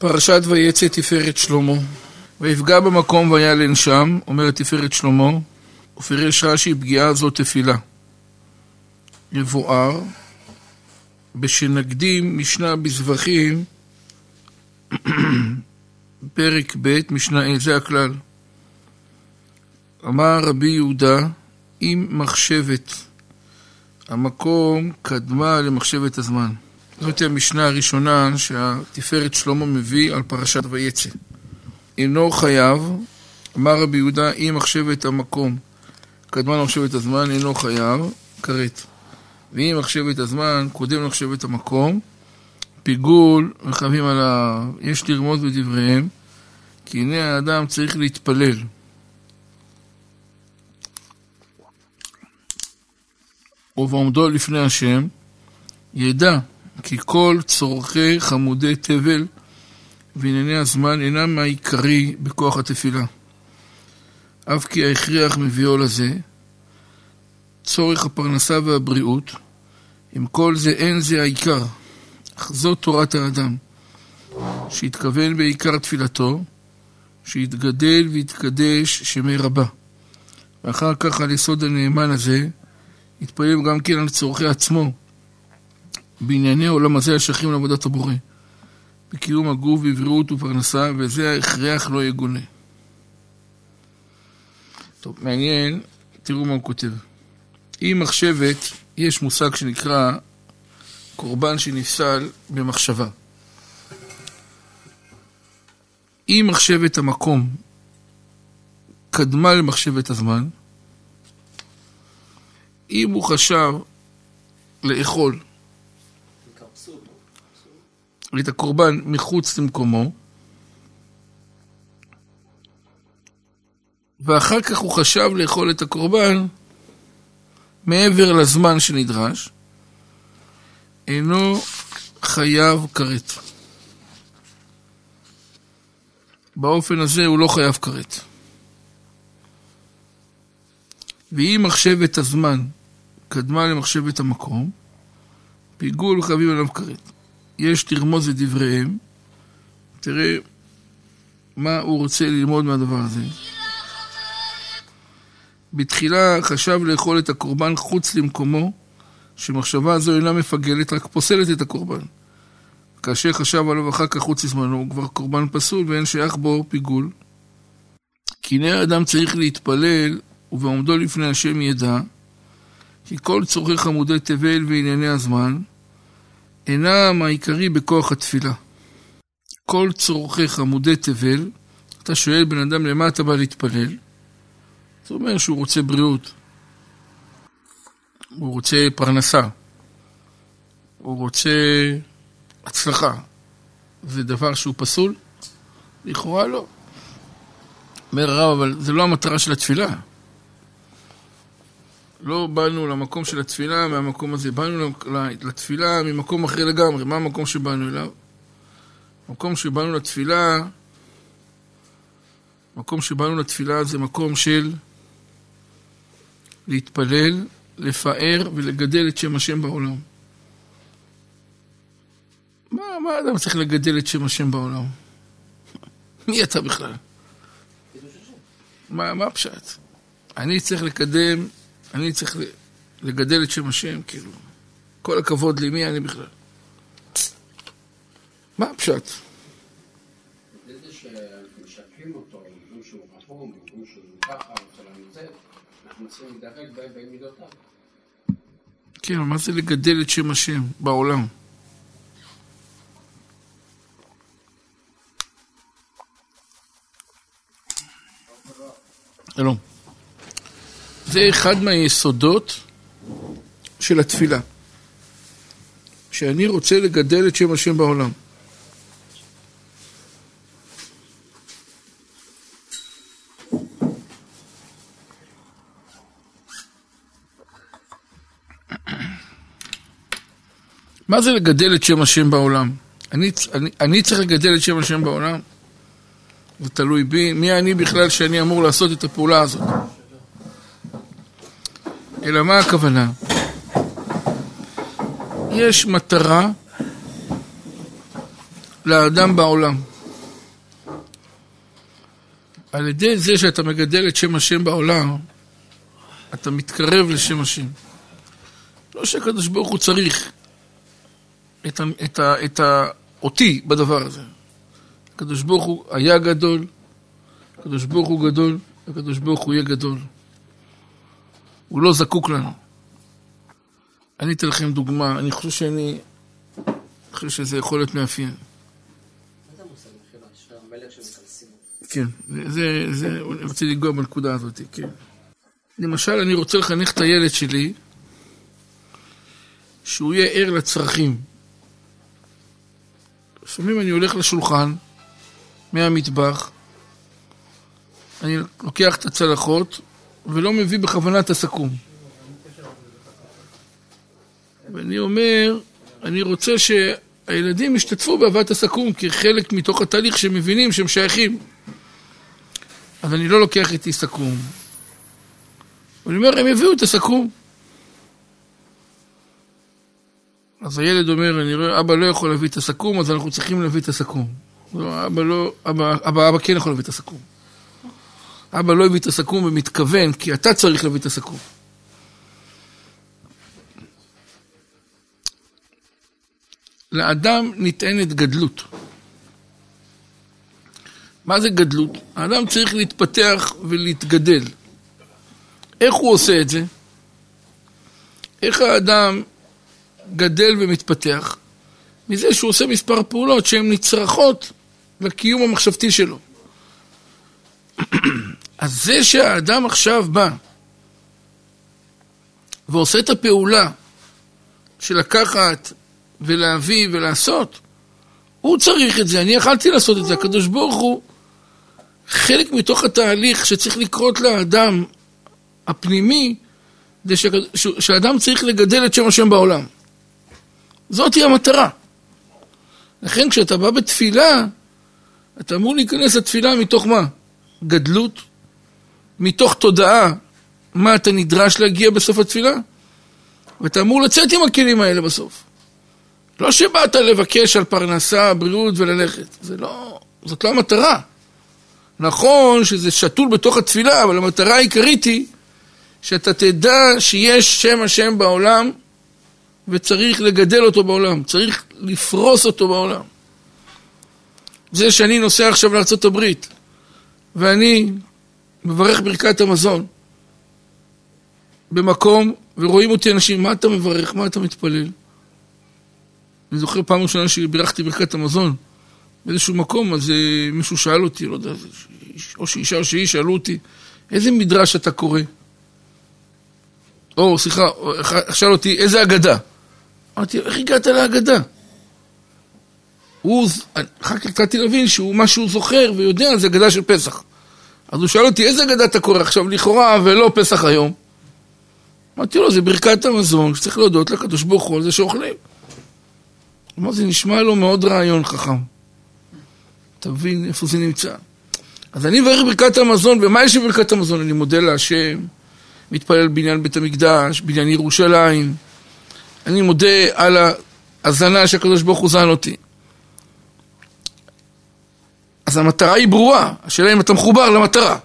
פרשת ויצא תפארת שלמה, ויפגע במקום וילן שם, אומרת תפארת שלמה, ופירש רש"י פגיעה זו תפילה. יבואר, בשנקדים משנה בזבחים, פרק ב', משנה ה', זה הכלל. אמר רבי יהודה, אם מחשבת המקום קדמה למחשבת הזמן. זאת המשנה הראשונה שהתפארת שלמה מביא על פרשת ויצא. אינו חייב, אמר רבי יהודה, אם מחשבת המקום קדמה למחשבת הזמן, אינו חייב, כרת. ואם מחשבת הזמן קודם למחשבת המקום, פיגול רכבים עליו, יש לרמוז בדבריהם, כי הנה האדם צריך להתפלל. ובעומדו לפני השם, ידע כי כל צורכי חמודי תבל וענייני הזמן אינם העיקרי בכוח התפילה. אף כי ההכרח מביאו לזה, צורך הפרנסה והבריאות, עם כל זה אין זה העיקר, אך זו תורת האדם, שהתכוון בעיקר תפילתו, שיתגדל ויתקדש שמי רבה. ואחר כך על יסוד הנאמן הזה, יתפלל גם כן על צורכי עצמו, בענייני עולם הזה השייכים לעבודת הבורא, בקיום הגוף, בבריאות ופרנסה, וזה ההכרח לא יגונה. טוב, מעניין, תראו מה הוא כותב. אם מחשבת, יש מושג שנקרא קורבן שנפסל במחשבה. אם מחשבת המקום קדמה למחשבת הזמן, אם הוא חשב לאכול את הקורבן מחוץ למקומו, ואחר כך הוא חשב לאכול את הקורבן מעבר לזמן שנדרש, אינו חייב כרת. באופן הזה הוא לא חייב כרת. ואם מחשבת הזמן קדמה למחשבת המקום, פיגול חייבים עליו כרת. יש לרמוז את דבריהם, תראה מה הוא רוצה ללמוד מהדבר הזה. בתחילה חשב לאכול את הקורבן חוץ למקומו, שמחשבה זו אינה מפגלת, רק פוסלת את הקורבן. כאשר חשב עליו אחר כך חוץ לזמנו, הוא כבר קורבן פסול ואין שייך בו פיגול. כי הנה האדם צריך להתפלל, ובעומדו לפני השם ידע, כי כל צורכי חמודי תבל וענייני הזמן, אינם העיקרי בכוח התפילה. כל צורכיך עמודי תבל, אתה שואל בן אדם למה אתה בא להתפלל? זה אומר שהוא רוצה בריאות, הוא רוצה פרנסה, הוא רוצה הצלחה. זה דבר שהוא פסול? לכאורה לא. אומר הרב, אבל זה לא המטרה של התפילה. לא באנו למקום של התפילה מהמקום הזה, באנו לתפילה ממקום אחר לגמרי. מה המקום שבאנו אליו? המקום שבאנו לתפילה, מקום שבאנו לתפילה זה מקום של להתפלל, לפאר ולגדל את שם השם בעולם. מה, מה אדם צריך לגדל את שם השם בעולם? מי אתה בכלל? מה, מה הפשט? אני צריך לקדם אני צריך לגדל את שם השם, כאילו. כל הכבוד לי, מי אני בכלל? מה הפשט? כן, מה זה לגדל את שם השם בעולם? שלום. זה אחד מהיסודות של התפילה. שאני רוצה לגדל את שם השם בעולם. מה זה לגדל את שם השם בעולם? אני, אני, אני צריך לגדל את שם השם בעולם? זה תלוי בי. מי אני בכלל שאני אמור לעשות את הפעולה הזאת? אלא מה הכוונה? יש מטרה לאדם בעולם. על ידי זה שאתה מגדל את שם השם בעולם, אתה מתקרב לשם השם. לא שהקדוש ברוך הוא צריך את, ה, את, ה, את ה, אותי בדבר הזה. הקדוש ברוך הוא היה גדול, הקדוש ברוך הוא גדול, הקדוש ברוך הוא יהיה גדול. הוא לא זקוק לנו. אני אתן לכם דוגמה, אני חושב שאני, אני חושב שזה יכול להיות מאפיין. כן, זה, זה, אני רוצה לנגוע בנקודה הזאת, כן. למשל, אני רוצה לחנך את הילד שלי, שהוא יהיה ער לצרכים. לפעמים אני הולך לשולחן, מהמטבח, אני לוקח את הצלחות ולא מביא בכוונה את הסכו"ם. ואני אומר, אני רוצה שהילדים ישתתפו בהבאת הסכו"ם כחלק מתוך התהליך שהם מבינים שהם שייכים. אז אני לא לוקח איתי סכו"ם. ואני אומר, הם יביאו את הסכו"ם. אז הילד אומר, אני רואה, אבא לא יכול להביא את הסכו"ם, אז אנחנו צריכים להביא את הסכו"ם. לא, אבא לא, אבא, אבא, אבא כן יכול להביא את הסכו"ם. אבא לא הביא את הסכו"ם במתכוון, כי אתה צריך להביא את הסכו"ם. לאדם נטענת גדלות. מה זה גדלות? האדם צריך להתפתח ולהתגדל. איך הוא עושה את זה? איך האדם גדל ומתפתח? מזה שהוא עושה מספר פעולות שהן נצרכות לקיום המחשבתי שלו. אז זה שהאדם עכשיו בא ועושה את הפעולה של לקחת ולהביא ולעשות, הוא צריך את זה, אני יכלתי לעשות את זה, הקדוש ברוך הוא חלק מתוך התהליך שצריך לקרות לאדם הפנימי זה שאדם צריך לגדל את שם השם בעולם. זאתי המטרה. לכן כשאתה בא בתפילה, אתה אמור להיכנס לתפילה מתוך מה? גדלות? מתוך תודעה מה אתה נדרש להגיע בסוף התפילה? ואתה אמור לצאת עם הכלים האלה בסוף. לא שבאת לבקש על פרנסה, בריאות וללכת. זה לא, זאת לא המטרה. נכון שזה שתול בתוך התפילה, אבל המטרה העיקרית היא שאתה תדע שיש שם השם בעולם וצריך לגדל אותו בעולם, צריך לפרוס אותו בעולם. זה שאני נוסע עכשיו לארה"ב ואני מברך ברכת המזון במקום ורואים אותי אנשים, מה אתה מברך, מה אתה מתפלל? אני זוכר פעם ראשונה שבירכתי ברכת המזון באיזשהו מקום, אז אה, מישהו שאל אותי, לא יודע, או שאישה או שאיש שאלו אותי, איזה מדרש אתה קורא? או, סליחה, שאל אותי, איזה אגדה? אמרתי, איך הגעת להגדה? הוא, אחר כך התחלתי להבין שהוא, מה שהוא זוכר ויודע זה אגדה של פסח. אז הוא שאל אותי, איזה אגדה אתה קורא עכשיו לכאורה ולא פסח היום? אמרתי לו, זה ברכת המזון, שצריך להודות לקדוש ברוך הוא על זה שאוכלים. אמר, זה נשמע לו מאוד רעיון חכם. תבין איפה זה נמצא. אז אני מברך ברכת המזון, ומה יש בברכת המזון? אני מודה להשם, מתפלל בעניין בית המקדש, בעניין ירושלים. אני מודה על ההזנה שהקדוש ברוך הוא זן אותי. אז המטרה היא ברורה, השאלה אם אתה מחובר למטרה.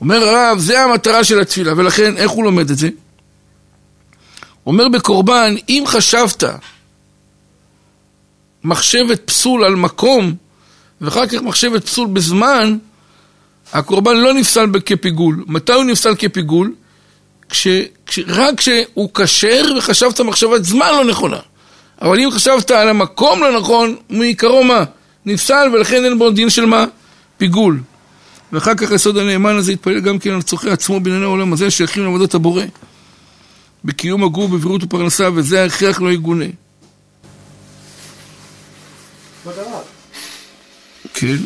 אומר הרב, זה המטרה של התפילה, ולכן איך הוא לומד את זה? אומר בקורבן, אם חשבת מחשבת פסול על מקום, ואחר כך מחשבת פסול בזמן, הקורבן לא נפסל כפיגול. מתי הוא נפסל כפיגול? כש, כש, רק כשהוא כשר וחשבת מחשבת זמן לא נכונה. אבל אם חשבת על המקום לא נכון, מעיקרו מה? נפסל ולכן אין בו דין של מה? פיגול. ואחר כך היסוד הנאמן הזה יתפלל גם כן על צורכי עצמו בענייני העולם הזה שייכים לעבודת הבורא. בקיום הגור, בבריאות ופרנסה, וזה ההכרח לא יגונה. כן.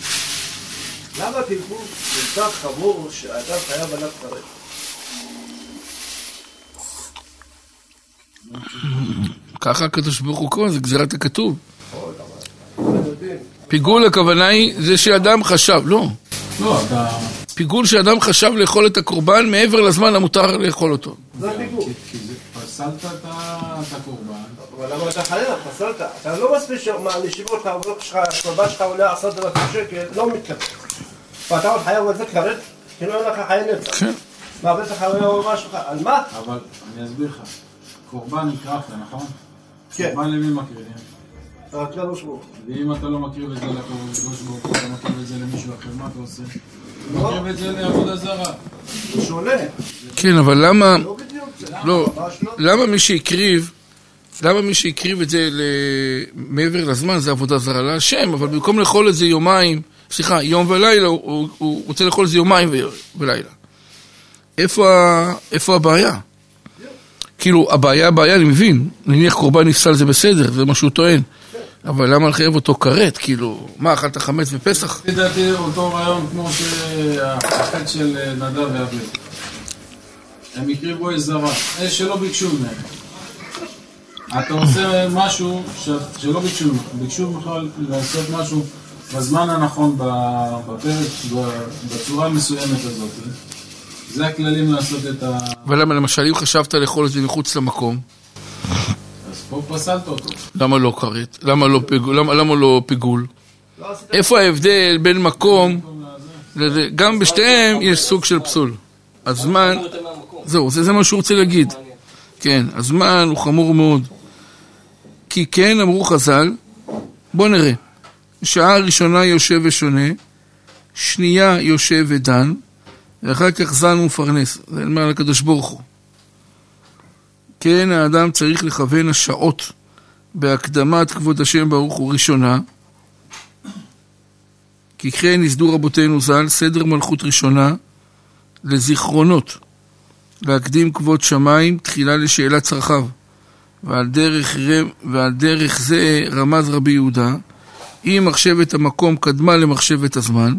למה פלפול כל כך חמור שאדם חייב עליו חרד? ככה הקדוש ברוך הוא קורא, זה גזירת הכתוב. פיגול הכוונה היא זה שאדם חשב, לא. לא, אתה... פיגול שאדם חשב לאכול את הקורבן מעבר לזמן המותר לאכול אותו. זה פיגול. כי זה- פסלת את הקורבן, אבל למה אתה חייב? פסלת. אתה לא מספיק העבודות שלך, הקורבן שלך עולה עשרת אלפים שקל, לא מתקבל. ואתה עוד חייב על זה כרת? כאילו אין לך חיי נצח. כן. מה בטח היה אומר שלך? על מה? אבל אני אסביר לך. קורבן נקרבת, נכון? כן. קורבן למי מקריבים? הקדוש ברוך הוא. ואם אתה לא מקריב את זה לקדוש ברוך הוא, אתה מקריב את זה למישהו אחר, מה אתה עושה? לא. מקריב את זה לעבודה זרה. זה שונה. כן, אבל למה, לא בדיוק. לא, לא. למה מי שהקריב, למה מי שהקריב את זה ל- מעבר לזמן זה עבודה זרה להשם, אבל במקום לאכול את זה יומיים, סליחה, יום ולילה, הוא, הוא, הוא רוצה לאכול את זה יומיים ולילה. איפה, איפה הבעיה? כאילו, הבעיה, הבעיה, אני מבין, נניח קורבן נפסל זה בסדר, זה מה שהוא טוען. אבל למה לחייב אותו כרת? כאילו, מה, אכלת חמץ בפסח? לפי דעתי אותו רעיון כמו שהחטא של נדב ואביב. הם הקריבו אש זרה, אש שלא ביקשו ממנו. אתה עושה משהו ש- שלא ביקשו ממך, ביקשו ממך לעשות משהו בזמן הנכון, בפרק, בצורה המסוימת הזאת. זה הכללים לעשות את ה... אבל למה, למשל, אם חשבת לאכול את זה מחוץ למקום, למה לא כרת? למה לא פיגול? למה, למה לא פיגול? לא איפה ההבדל בין מקום, לזה? גם בשתיהם יש סוג של פסול. הזמן, זהו, זה, זה מה שהוא רוצה להגיד. כן, הזמן הוא חמור מאוד. כי כן אמרו חז"ל, בוא נראה, שעה ראשונה יושב ושונה, שנייה יושב ודן, ואחר כך זן ומפרנס. זה אומר על הקדוש ברוך הוא. כן, האדם צריך לכוון השעות בהקדמת כבוד השם ברוך הוא ראשונה, כי כן ייסדו רבותינו ז"ל סדר מלכות ראשונה לזיכרונות, להקדים כבוד שמיים תחילה לשאלת צרכיו. ועל דרך, ועל דרך זה רמז רבי יהודה, אם מחשבת המקום קדמה למחשבת הזמן,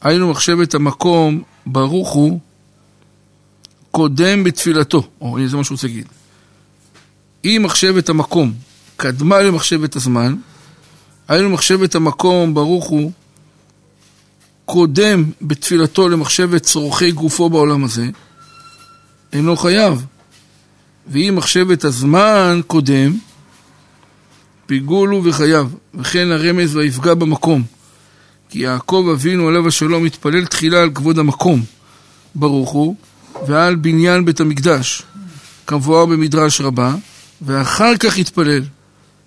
היינו מחשבת המקום ברוך הוא קודם בתפילתו, או זה מה שהוא רוצה להגיד. אם מחשבת המקום קדמה למחשבת הזמן, היינו מחשבת המקום ברוך הוא קודם בתפילתו למחשבת צורכי גופו בעולם הזה, אינו חייב. ואם מחשבת הזמן קודם, פיגול הוא וחייב, וכן הרמז ויפגע במקום. כי יעקב אבינו עליו השלום התפלל תחילה על כבוד המקום, ברוך הוא, ועל בניין בית המקדש, כמבואר במדרש רבה, ואחר כך התפלל.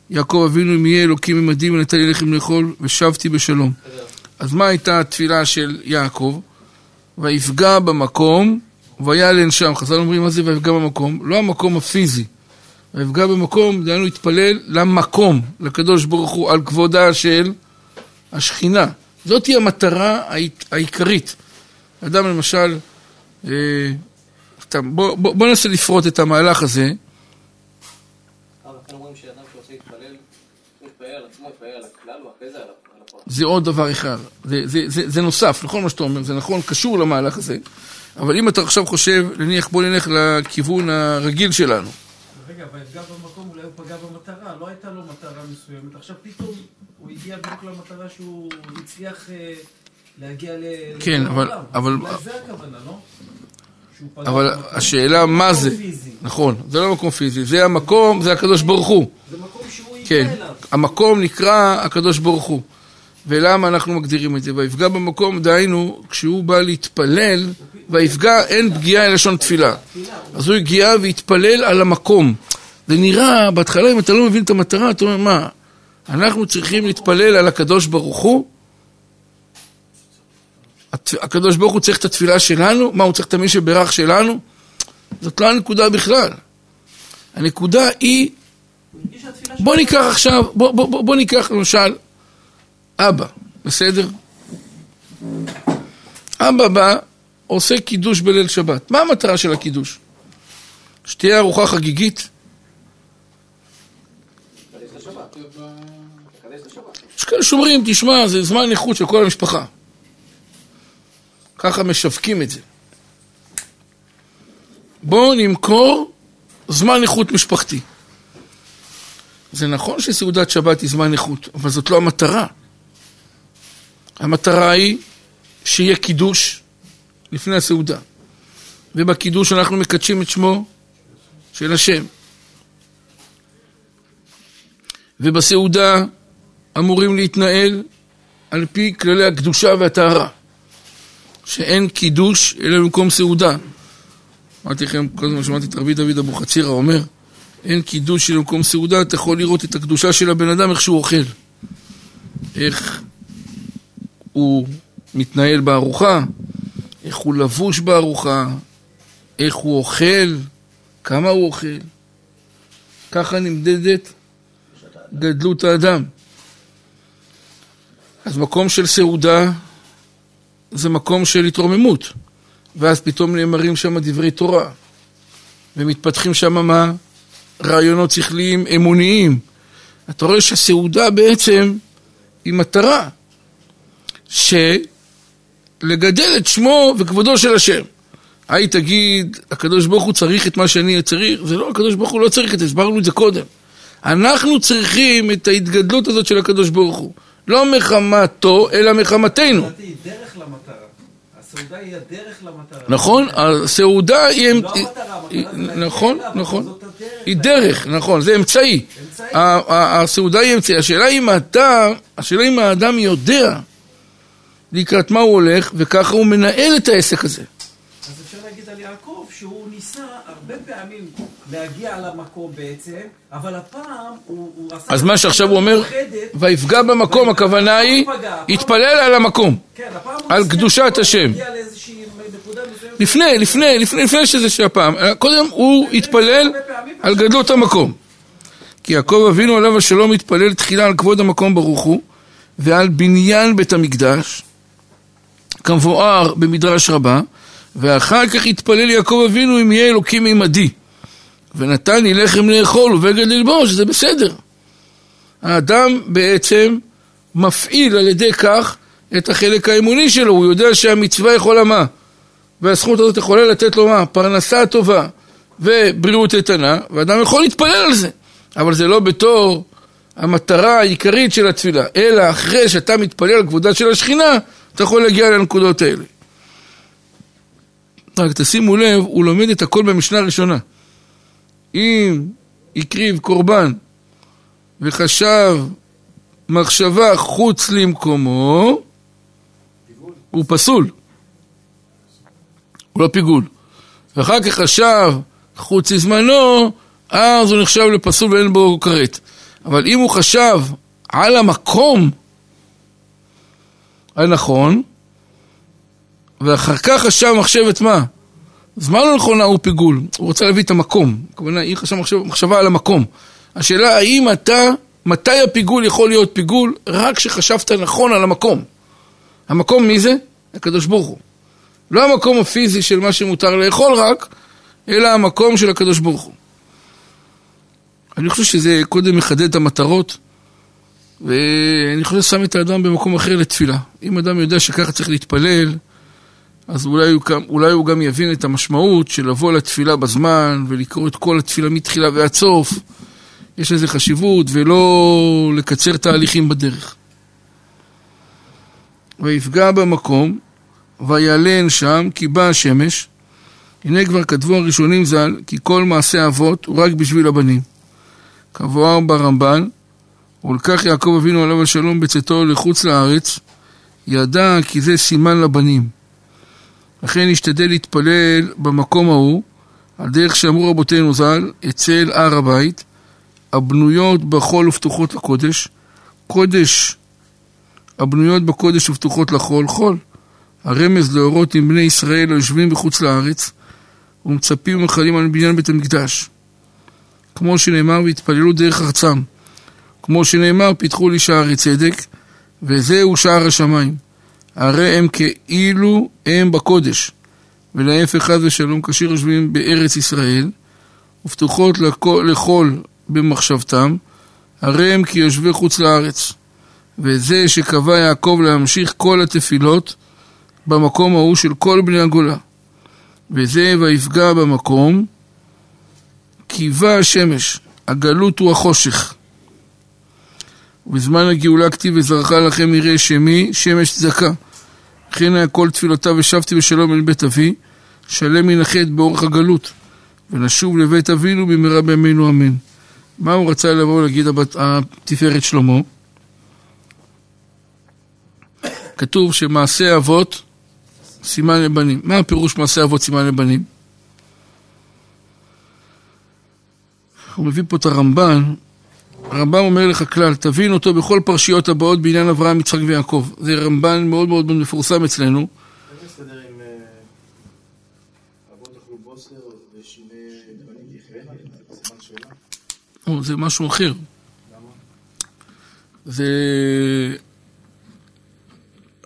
יעקב אבינו אם יהיה אלוקים עמדי ונתן לי לחם לאכול ושבתי בשלום. אז מה הייתה התפילה של יעקב? ויפגע במקום ויעלן שם. חז"ל אומרים מה זה ויפגע במקום? לא המקום הפיזי. ויפגע במקום, דהיינו התפלל למקום, לקדוש ברוך הוא, על כבודה של השכינה. זאת היא המטרה העיק- העיקרית. אדם למשל, בוא, בוא, בוא ננסה לפרוט את המהלך הזה. אבל זה עוד דבר אחד. זה, זה, זה, זה נוסף, נכון מה שאתה אומר, זה נכון, קשור למהלך הזה. אבל אם אתה עכשיו חושב, נניח בוא נלך לכיוון הרגיל שלנו. רגע, ויפגע במקום, אולי הוא פגע במטרה, לא הייתה לו מטרה מסוימת. עכשיו פתאום הוא הגיע בדיוק למטרה שהוא הצליח אה, להגיע ל... כן, לכל אבל- העולם. אבל- אולי זה הכוונה, לא? אבל. השאלה מה זה. נכון, זה לא מקום פיזי, זה המקום, זה הקדוש ברוך הוא. זה מקום שהוא הגיע כן, אליו. המקום נקרא הקדוש ברוך הוא. ולמה אנחנו מגדירים את זה? ויפגע במקום, דהיינו, כשהוא בא להתפלל, ויפגע, אין פגיעה לשון תפילה. אז הוא הגיע והתפלל על המקום. זה נראה, בהתחלה אם אתה לא מבין את המטרה, אתה אומר, מה, אנחנו צריכים להתפלל על הקדוש ברוך הוא? הקדוש ברוך הוא צריך את התפילה שלנו? מה, הוא צריך את מי שברך שלנו? זאת לא הנקודה בכלל. הנקודה היא בוא ניקח עכשיו, בוא, בוא, בוא, בוא ניקח למשל אבא, בסדר? אבא בא, עושה קידוש בליל שבת. מה המטרה של הקידוש? שתהיה ארוחה חגיגית? יש כאלה שאומרים, תשמע, זה זמן איכות של כל המשפחה. ככה משווקים את זה. בואו נמכור זמן איכות משפחתי. זה נכון שסעודת שבת היא זמן איכות, אבל זאת לא המטרה. המטרה היא שיהיה קידוש לפני הסעודה. ובקידוש אנחנו מקדשים את שמו של השם. ובסעודה אמורים להתנהל על פי כללי הקדושה והטהרה. שאין קידוש אלא במקום סעודה. אמרתי לכם, כל הזמן שמעתי את רבי דוד אבוחצירא אומר, אין קידוש אלא במקום סעודה, אתה יכול לראות את הקדושה של הבן אדם, איך שהוא אוכל. איך הוא מתנהל בארוחה, איך הוא לבוש בארוחה, איך הוא אוכל, כמה הוא אוכל. ככה נמדדת גדלות האדם. אז מקום של סעודה זה מקום של התרוממות, ואז פתאום נאמרים שם דברי תורה, ומתפתחים שם מה? רעיונות שכליים אמוניים. אתה רואה שהסעודה בעצם היא מטרה, שלגדל את שמו וכבודו של השם. היי תגיד, הקדוש ברוך הוא צריך את מה שאני צריך? זה לא, הקדוש ברוך הוא לא צריך את זה, הסברנו את זה קודם. אנחנו צריכים את ההתגדלות הזאת של הקדוש ברוך הוא. לא מחמתו, אלא מחמתנו. דרך למטרה. הסעודה היא הדרך למטרה. נכון? הסעודה היא... לא המטרה, המטרה נכון, נכון. היא. דרך, נכון, זה אמצעי. הסעודה היא אמצעי. השאלה אם אתה, השאלה אם האדם יודע לקראת מה הוא הולך, וככה הוא מנהל את העסק הזה. אז אפשר להגיד על יעקב שהוא ניסה הרבה פעמים להגיע למקום בעצם, אבל הפעם הוא, הוא עשה... אז מה שעכשיו הוא אומר. ויפגע במקום, הכוונה היא, התפלל על המקום. כן, על קדושת השם. לפני, לפני, לפני, לפני שזה שהפעם. קודם הוא התפלל על גדלות המקום. כי יעקב אבינו עליו השלום התפלל תחילה על כבוד המקום ברוך הוא, ועל בניין בית המקדש, כמבואר במדרש רבה, ואחר כך התפלל יעקב אבינו אם יהיה אלוקים עמדי. ונתן לי לחם לאכול ובגד ללבוש, זה בסדר. האדם בעצם מפעיל על ידי כך את החלק האמוני שלו, הוא יודע שהמצווה יכולה מה? והזכות הזאת יכולה לתת לו מה? פרנסה טובה ובריאות איתנה, ואדם יכול להתפלל על זה. אבל זה לא בתור המטרה העיקרית של התפילה, אלא אחרי שאתה מתפלל על כבודה של השכינה, אתה יכול להגיע לנקודות האלה. רק תשימו לב, הוא לומד את הכל במשנה הראשונה. אם הקריב קורבן וחשב מחשבה חוץ למקומו, הוא פסול. הוא לא פיגול. ואחר כך חשב חוץ לזמנו, אז הוא נחשב לפסול ואין בו כרת. אבל אם הוא חשב על המקום הנכון, ואחר כך חשב מחשבת מה? זמן לא נכונה הוא פיגול, הוא רוצה להביא את המקום. הכוונה, היא חשבה מחשב, מחשבה על המקום. השאלה האם אתה, מתי הפיגול יכול להיות פיגול? רק כשחשבת נכון על המקום. המקום מי זה? הקדוש ברוך הוא. לא המקום הפיזי של מה שמותר לאכול רק, אלא המקום של הקדוש ברוך הוא. אני חושב שזה קודם מחדד את המטרות, ואני חושב ששם את האדם במקום אחר לתפילה. אם אדם יודע שככה צריך להתפלל, אז אולי הוא, אולי הוא גם יבין את המשמעות של לבוא לתפילה בזמן ולקרוא את כל התפילה מתחילה ועד סוף. יש לזה חשיבות, ולא לקצר תהליכים בדרך. ויפגע במקום, וילן שם, כי באה השמש. הנה כבר כתבו הראשונים ז"ל, כי כל מעשה אבות הוא רק בשביל הבנים. כבואר ברמב"ן, ולקח יעקב אבינו עליו השלום בצאתו לחוץ לארץ, ידע כי זה סימן לבנים. לכן השתדל להתפלל במקום ההוא, על דרך שאמרו רבותינו ז"ל, אצל הר הבית, הבנויות בחול ופתוחות לקודש, קודש הבנויות בקודש ופתוחות לחול, חול. הרמז להורות עם בני ישראל היושבים בחוץ לארץ, ומצפים ומחלים על בניין בית המקדש. כמו שנאמר, והתפללו דרך ארצם. כמו שנאמר, פיתחו לי שערי צדק, וזהו שער השמיים. הרי הם כאילו הם בקודש, ולהפך חס ושלום כאשר יושבים בארץ ישראל, ופתוחות לכל, לכל במחשבתם, הרי הם כיושבי חוץ לארץ. וזה שקבע יעקב להמשיך כל התפילות במקום ההוא של כל בני הגולה. וזה ויפגע במקום, קיווה השמש, הגלות הוא החושך. ובזמן הגאולה כתיב וזרחה לכם יראה שמי, שמש צדקה. וכן היה כל תפילותיו ושבתי בשלום אל בית אבי, שלם החטא באורך הגלות, ונשוב לבית אבינו במהרה בימינו אמן. מה הוא רצה לבוא ולהגיד התפארת שלמה? כתוב שמעשה אבות סימן לבנים. מה הפירוש מעשה אבות סימן לבנים? הוא מביא פה את הרמב"ן, הרמב"ם אומר לך כלל, תבין אותו בכל פרשיות הבאות בעניין אברהם, יצחק ויעקב. זה רמב"ן מאוד מאוד מפורסם אצלנו. אה? זה משהו אחר. זה...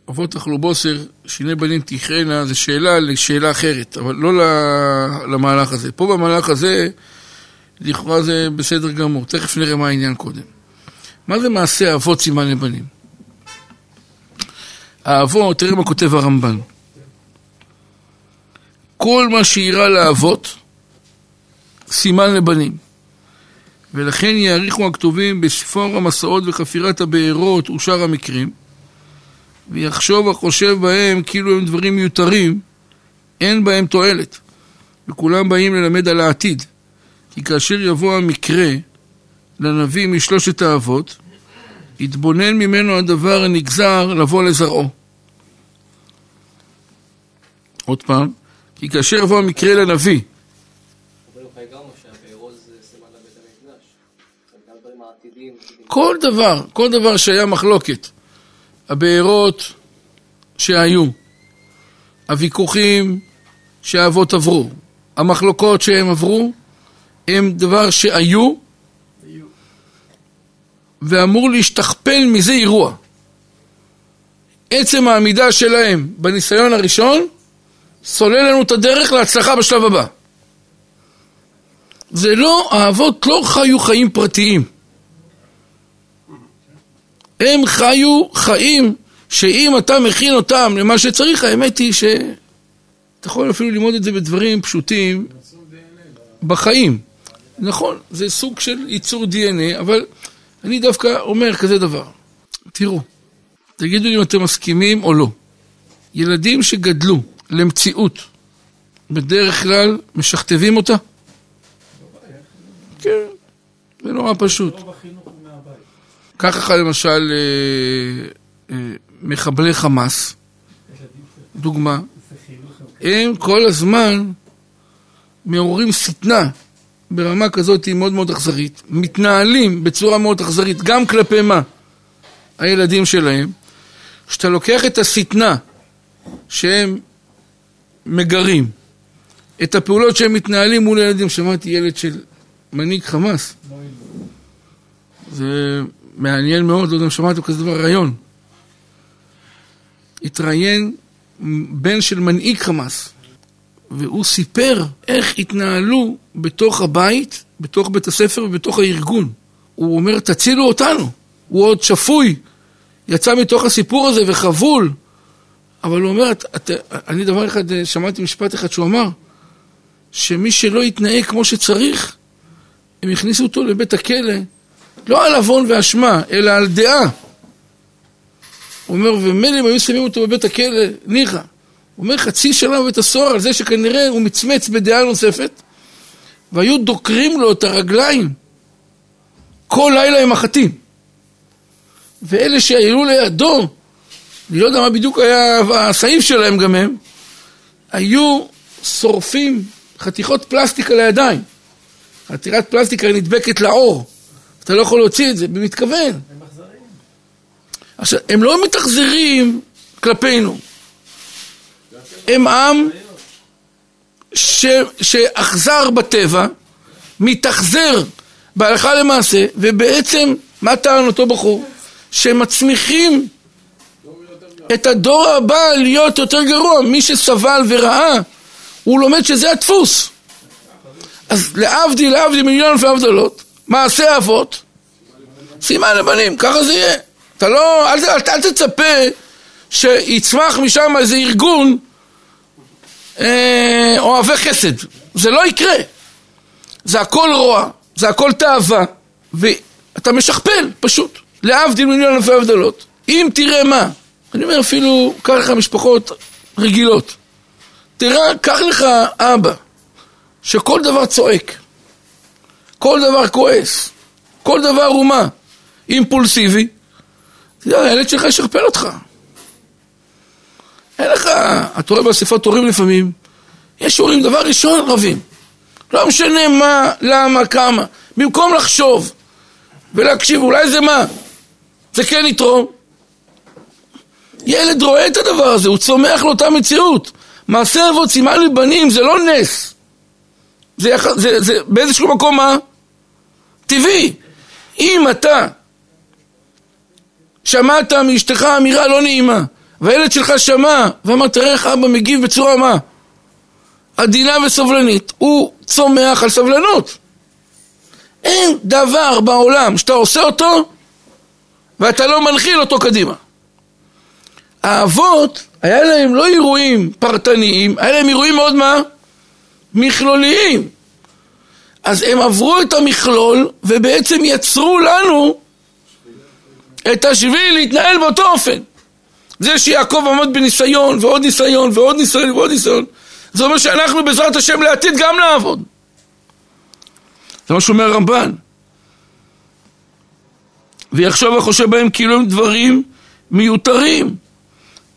אבות אכלו בוסר, שיני בנים תכרנה, זה שאלה לשאלה אחרת, אבל לא למהלך הזה. פה במהלך הזה, לכאורה זה בסדר גמור. תכף נראה מה העניין קודם. מה זה מעשה אבות סימן לבנים? האבות, תראה מה כותב הרמב"ן. כל מה שאירע לאבות, סימן לבנים. ולכן יעריכו הכתובים בספור המסעות וחפירת הבארות ושאר המקרים, ויחשוב החושב בהם כאילו הם דברים מיותרים, אין בהם תועלת, וכולם באים ללמד על העתיד. כי כאשר יבוא המקרה לנביא משלושת האבות, יתבונן ממנו הדבר הנגזר לבוא לזרעו. עוד פעם, כי כאשר יבוא המקרה לנביא. כל דבר, כל דבר שהיה מחלוקת, הבארות שהיו, הוויכוחים שהאבות עברו, המחלוקות שהם עברו, הם דבר שהיו ואמור להשתכפל מזה אירוע. עצם העמידה שלהם בניסיון הראשון סולל לנו את הדרך להצלחה בשלב הבא. זה לא, האבות לא חיו חיים פרטיים. הם חיו חיים שאם אתה מכין אותם למה שצריך, האמת היא שאתה יכול אפילו ללמוד את זה בדברים פשוטים בחיים. נכון, זה סוג של ייצור DNA, אבל אני דווקא אומר כזה דבר. תראו, תגידו לי אם אתם מסכימים או לא. ילדים שגדלו למציאות, בדרך כלל משכתבים אותה? כן, זה נורא פשוט. לך למשל אה, אה, מחבלי חמאס, דוגמה. הם כל הזמן מעוררים שטנה ברמה כזאת מאוד מאוד אכזרית, מתנהלים בצורה מאוד אכזרית, גם כלפי מה? הילדים שלהם. כשאתה לוקח את השטנה שהם מגרים, את הפעולות שהם מתנהלים מול הילדים, שמעתי ילד של מנהיג חמאס, זה מעניין מאוד, לא יודע אם שמעתם כזה דבר, רעיון. התראיין בן של מנהיג חמאס, והוא סיפר איך התנהלו בתוך הבית, בתוך בית הספר ובתוך הארגון. הוא אומר, תצילו אותנו. הוא עוד שפוי, יצא מתוך הסיפור הזה וחבול. אבל הוא אומר, את, את, אני דבר אחד, שמעתי משפט אחד שהוא אמר, שמי שלא יתנהג כמו שצריך, הם הכניסו אותו לבית הכלא, לא על עוון ואשמה, אלא על דעה. הוא אומר, ומילא אם היו שמים אותו בבית הכלא, ניחא. הוא אומר, חצי שנה בבית הסוהר על זה שכנראה הוא מצמץ בדעה נוספת, והיו דוקרים לו את הרגליים כל לילה עם החטים. ואלה שהיו לידו, אני לא יודע מה בדיוק היה הסעיף שלהם גם הם, היו שורפים חתיכות פלסטיק על הידיים. חתיכת פלסטיק הרי נדבקת לעור. אתה לא יכול להוציא את זה במתכוון. הם. עכשיו, הם לא מתאכזרים כלפינו. הם עם ש, שאכזר בטבע, מתאכזר בהלכה למעשה, ובעצם, מה טען אותו בחור? שמצמיחים את הדור הבא להיות יותר גרוע. מי שסבל וראה, הוא לומד שזה הדפוס. אז להבדיל, להבדיל מיליון אלפי הבדלות, מעשה אבות, סימן לבנים, ככה זה יהיה. אתה לא, אל, אל, אל תצפה שיצמח משם איזה ארגון אה, אוהבי חסד. זה לא יקרה. זה הכל רוע, זה הכל תאווה, ואתה משכפל, פשוט. להבדיל מיליון אלפי הבדלות. אם תראה מה, אני אומר אפילו, קח לך משפחות רגילות. תראה, קח לך אבא, שכל דבר צועק, כל דבר כועס, כל דבר הוא מה? אימפולסיבי. אתה יודע, הילד שלך ישכפל אותך. אין לך, אתה רואה באספת הורים לפעמים, יש הורים, דבר ראשון, רבים. לא משנה מה, למה, כמה. במקום לחשוב ולהקשיב, אולי זה מה? זה כן יתרום. ילד רואה את הדבר הזה, הוא צומח לאותה מציאות. מעשה אבות סימן לבנים זה לא נס. זה, יח... זה, זה באיזשהו מקום מה? טבעי. אם אתה שמעת מאשתך אמירה לא נעימה, והילד שלך שמע, ואמר, תראה איך אבא מגיב בצורה מה? עדינה וסובלנית. הוא צומח על סבלנות. אין דבר בעולם שאתה עושה אותו ואתה לא מנחיל אותו קדימה. האבות, היה להם לא אירועים פרטניים, היה להם אירועים מאוד מה? מכלוליים. אז הם עברו את המכלול ובעצם יצרו לנו את השביל להתנהל באותו אופן. זה שיעקב עמד בניסיון ועוד ניסיון ועוד ניסיון ועוד ניסיון זה אומר שאנחנו בעזרת השם לעתיד גם לעבוד. זה מה שאומר הרמב"ן. ויחשוב החושב בהם כאילו הם דברים מיותרים.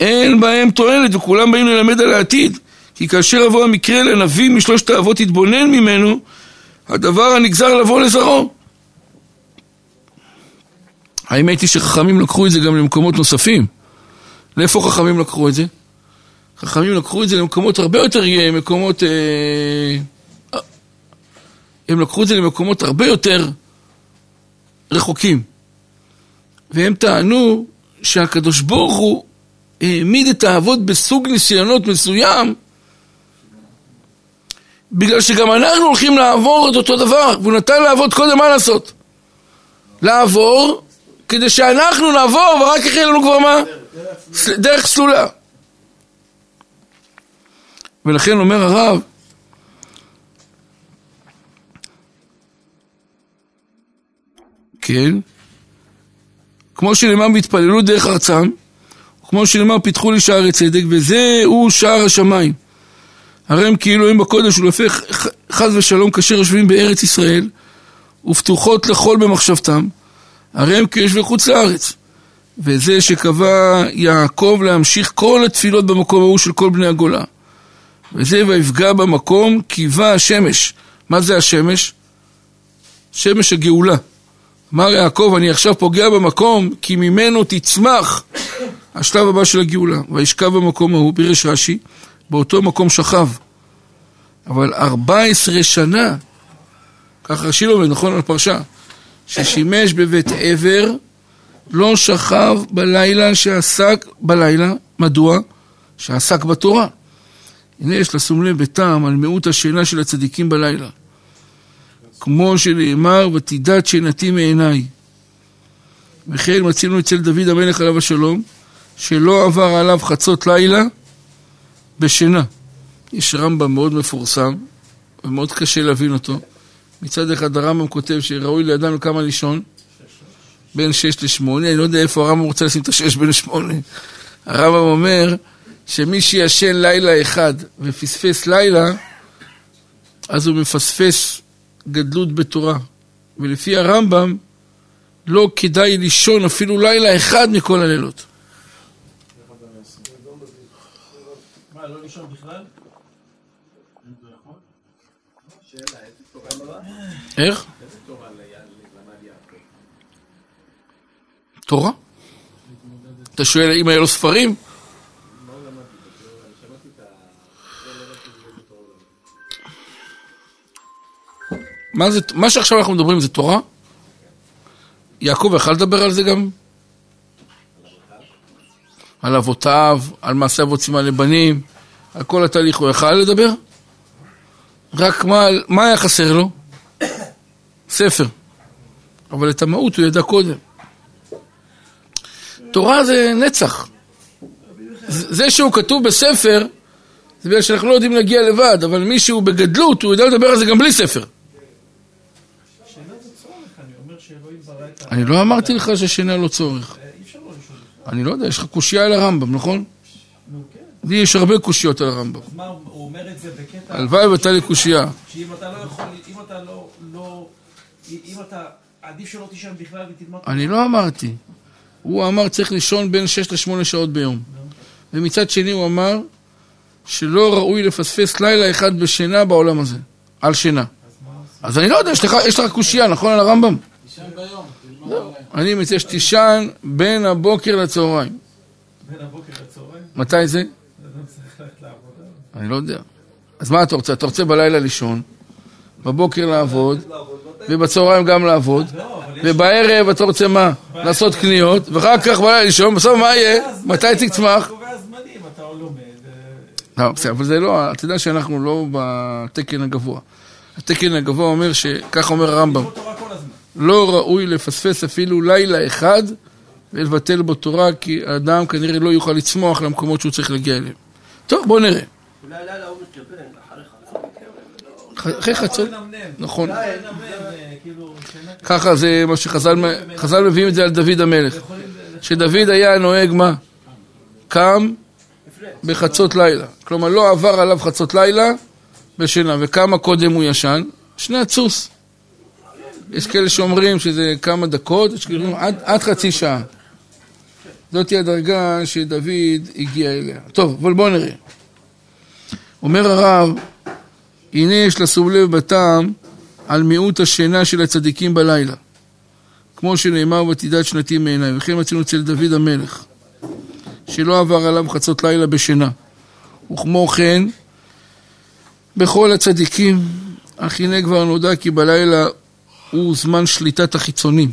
אין בהם תועלת וכולם באים ללמד על העתיד. כי כאשר יבוא המקרה לנביא משלושת האבות יתבונן ממנו, הדבר הנגזר לבוא לזרעו. האמת היא שחכמים לקחו את זה גם למקומות נוספים. לאיפה חכמים לקחו את זה? חכמים לקחו את זה למקומות הרבה יותר אה, מקומות... אה, הם לקחו את זה למקומות הרבה יותר רחוקים. והם טענו שהקדוש ברוך הוא העמיד את האבות בסוג ניסיונות מסוים בגלל שגם אנחנו הולכים לעבור את אותו דבר והוא נתן לאבות קודם מה לעשות? לעבור כדי שאנחנו נעבור ורק אחרי לנו כבר מה? דרך סלולה. ולכן אומר הרב כן כמו שנאמר והתפללו דרך ארצם כמו שנאמר פיתחו לי שערי צדק וזהו שער השמיים. הרי הם כאילו הם בקודש ולפי חס ושלום כאשר יושבים בארץ ישראל ופתוחות לכל במחשבתם הרי הם כיושבי חוץ לארץ וזה שקבע יעקב להמשיך כל התפילות במקום ההוא של כל בני הגולה. וזה ויפגע במקום קיבה השמש. מה זה השמש? שמש הגאולה. אמר יעקב אני עכשיו פוגע במקום כי ממנו תצמח השלב הבא של הגאולה. וישכב במקום ההוא פירש רש"י באותו מקום שכב. אבל 14 שנה כך רש"י לומד נכון? על פרשה. ששימש בבית עבר לא שכב בלילה שעסק בלילה מדוע? שעסק בתורה הנה יש לשום לב בטעם על מיעוט השינה של הצדיקים בלילה כמו שנאמר ותדעת שינתי מעיניי וכן מצינו אצל דוד המלך עליו השלום שלא עבר עליו חצות לילה בשינה. יש רמב"ם מאוד מפורסם ומאוד קשה להבין אותו. מצד אחד הרמב"ם כותב שראוי לידם כמה לישון בין שש לשמונה, אני לא יודע איפה הרמב"ם רוצה לשים את השש בין שמונה. הרמב"ם אומר שמי שישן לילה אחד ופספס לילה, אז הוא מפספס גדלות בתורה. ולפי הרמב"ם, לא כדאי לישון אפילו לילה אחד מכל הלילות. לא? איך? תורה? אתה שואל אם היה לו ספרים? מה, זה, מה שעכשיו אנחנו מדברים זה תורה? יעקב יכל לדבר על זה גם? על אבותיו, על מעשה אבות סימן לבנים, על כל התהליך הוא יכל לדבר? רק מה, מה היה חסר לו? ספר. אבל את המהות הוא ידע קודם. תורה זה נצח. זה שהוא כתוב בספר, זה בגלל שאנחנו לא יודעים להגיע לבד, אבל מישהו בגדלות, הוא יודע לדבר על זה גם בלי ספר. אני לא אמרתי לך ששינה לא צורך. אני לא יודע, יש לך קושייה על הרמב"ם, נכון? לי יש הרבה קושיות על הרמב"ם. אז מה, הוא אומר את זה בקטע... הלוואי והייתה לי קושייה. שאם אתה לא יכול, אם אתה לא, לא, אם אתה עדיף שלא תישן בכלל ותלמד... אני לא אמרתי. הוא אמר צריך לישון בין 6 ל-8 שעות ביום. ומצד שני הוא אמר שלא ראוי לפספס לילה אחד בשינה בעולם הזה. על שינה. אז אני לא יודע, יש לך, יש לך קושייה, נכון על הרמב"ם? תישן ביום, תלמד בלילה. אני מציע שתישן בין הבוקר לצהריים. בין הבוקר לצהריים, מתי זה? ללכת לעבודה. אני לא יודע. אז מה אתה רוצה? אתה רוצה בלילה לישון, בבוקר לעבוד, ובצהריים גם לעבוד, לא. ובערב אתה רוצה מה? לעשות קניות, ואחר כך בלילה לישון, בסוף מה יהיה? מתי תצמח? אתה קובע זמנים, אתה לומד. אה, לא, בסדר, אבל זה לא, אתה יודע שאנחנו לא בתקן הגבוה. התקן הגבוה אומר שכך אומר הרמב"ם. לא ראוי לפספס אפילו לילה אחד ולבטל בו תורה, כי האדם כנראה לא יוכל לצמוח למקומות שהוא צריך להגיע אליהם. טוב, בואו נראה. אולי לילה הוא מתכוון, אחרי חצות. נכון. כאילו. ככה זה מה שחז"ל חז"ל מביאים את זה על דוד המלך. שדוד היה נוהג מה? קם בחצות לילה. כלומר, לא עבר עליו חצות לילה בשינה. וכמה קודם הוא ישן? שני הצוס. יש כאלה שאומרים שזה כמה דקות, יש כאלה שאומרים עד, עד חצי שעה. זאת הדרגה שדוד הגיע אליה. טוב, אבל בואו נראה. אומר הרב, הנה יש לשום לב בטעם על מיעוט השינה של הצדיקים בלילה. כמו שנאמר ותדעת שנתי מעיניי, וכן מצינו אצל דוד המלך, שלא עבר עליו חצות לילה בשינה. וכמו כן, בכל הצדיקים, אך הנה כבר נודע כי בלילה הוא זמן שליטת החיצונים.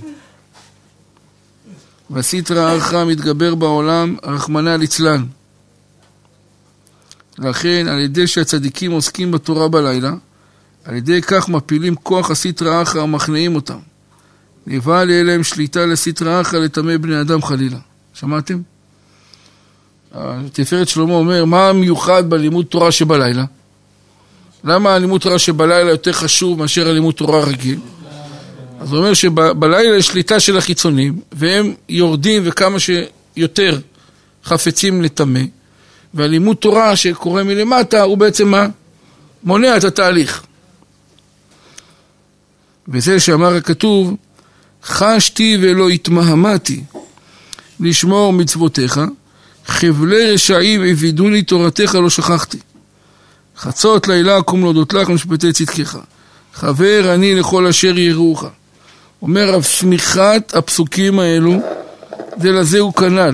והסיטרא אחרא מתגבר בעולם, רחמנא ליצלן. לכן, על ידי שהצדיקים עוסקים בתורה בלילה, על ידי כך מפילים כוח הסיטרא אחרא ומכניעים אותם. נבהל יהיה להם שליטה לסטרא אחרא לטמא בני אדם חלילה. שמעתם? תפארת שלמה אומר, מה המיוחד בלימוד תורה שבלילה? למה הלימוד תורה שבלילה יותר חשוב מאשר הלימוד תורה רגיל? אז הוא אומר שבלילה יש שליטה של החיצונים, והם יורדים וכמה שיותר חפצים לטמא, והלימוד תורה שקורה מלמטה הוא בעצם מה? מונע את התהליך. וזה שאמר הכתוב, חשתי ולא התמהמתי לשמור מצוותיך, חבלי רשעים הבידוני תורתך לא שכחתי. חצות לילה קום להודות לך ומשפטי צדקך. חבר אני לכל אשר יראוך. אומר רב שמיכת הפסוקים האלו, זה לזה הוא כנ"ל.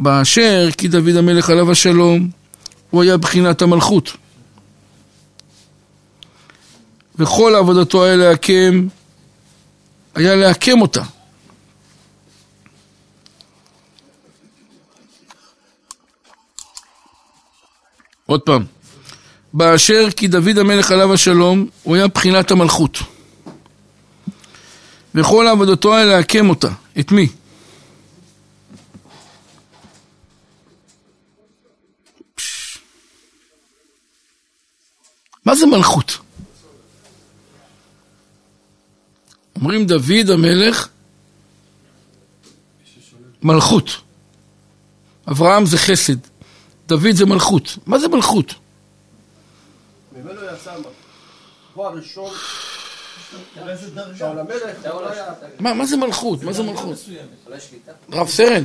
באשר כי דוד המלך עליו השלום, הוא היה בחינת המלכות. וכל עבודתו היה להקם היה להקם אותה. עוד פעם, באשר כי דוד המלך עליו השלום, הוא היה בחינת המלכות. וכל עבודתו היה להקם אותה. את מי? מה זה מלכות? אומרים דוד המלך, מלכות. אברהם זה חסד, דוד זה מלכות. מה זה מלכות? ממנו יצא הוא הראשון מה, מה זה מלכות? מה זה מלכות? רב סרן?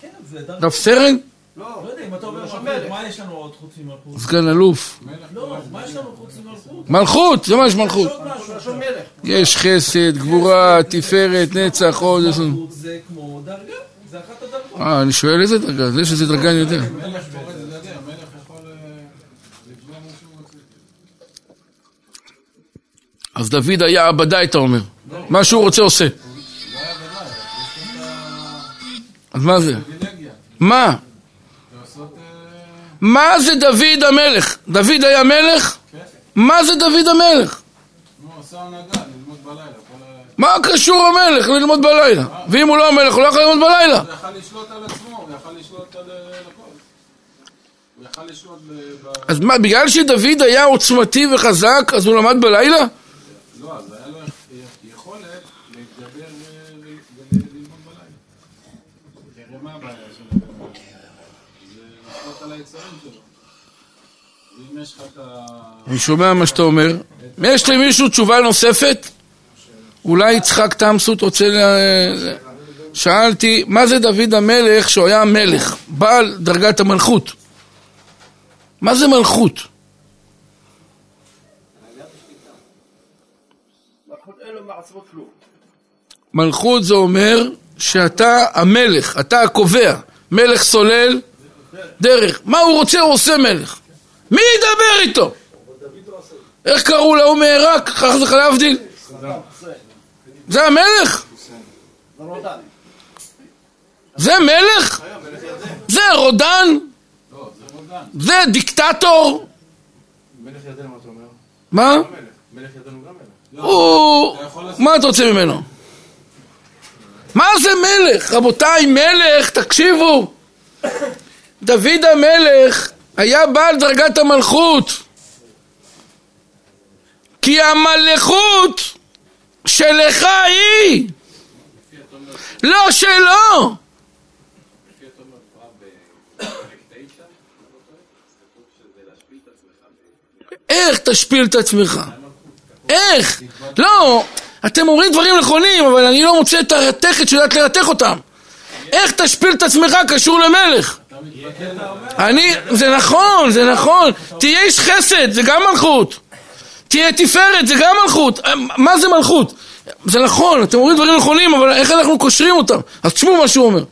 כן. רב סרן? לא, לא יודע, אם אתה אומר מלכות. מה יש לנו עוד חוץ ממלכות? סגן אלוף. לא, מה יש לנו חוץ ממלכות? מלכות, זה מה יש מלכות. יש. יש חסד, גבורה, תפארת, נצח, עוד איזה... מלכות זה כמו דרגה, זה אחת הדרגות. אה, אני שואל איזה דרגה, זה שזה דרגה אני יודע. אה. אז דוד היה עבדי, אתה אומר. מה שהוא רוצה עושה. יש אז מה זה? מה? מה זה דוד המלך? דוד היה מלך? מה זה דוד המלך? מה קשור המלך ללמוד בלילה? ואם הוא לא המלך, הוא לא יכול ללמוד בלילה. הוא יכל לשלוט על עצמו, הוא יכל לשלוט על אה, הכל. אז מה, בגלל שדוד היה עוצמתי וחזק, אז הוא למד בלילה? לא, אז היה לו יכולת להתגבר ו- ו- וללמוד בלילה. תראה מה הבעיה של הבן אדם. זה לשלוט על היצרים שלו. ואם יש לך את ה... אני שומע מה שאתה אומר. יש למישהו תשובה נוספת? אולי יצחק תמסות רוצה ל... שאלתי, מה זה דוד המלך שהוא היה מלך, בעל דרגת המלכות? מה זה מלכות? מלכות זה אומר שאתה המלך, אתה הקובע. מלך סולל דרך. מה הוא רוצה הוא עושה מלך. מי ידבר איתו? איך קראו להוא מעיראק? כך זה להבדיל? זה המלך? זה מלך? זה רודן? זה דיקטטור? מה? מלך. ירדן גם מלך. הוא... מה אתה רוצה ממנו? מה זה מלך? רבותיי, מלך, תקשיבו. דוד המלך היה בעל דרגת המלכות. כי המלכות שלך היא, לא שלו. איך תשפיל את עצמך? איך? לא, אתם אומרים דברים נכונים, אבל אני לא מוצא את הרתכת שיודעת לרתך אותם. איך תשפיל את עצמך קשור למלך? אני, זה נכון, זה נכון. תהיה איש חסד, זה גם מלכות. תהיה תפארת, זה גם מלכות. מה זה מלכות? זה נכון, אתם אומרים דברים נכונים, אבל איך אנחנו קושרים אותם? אז תשמעו מה שהוא אומר.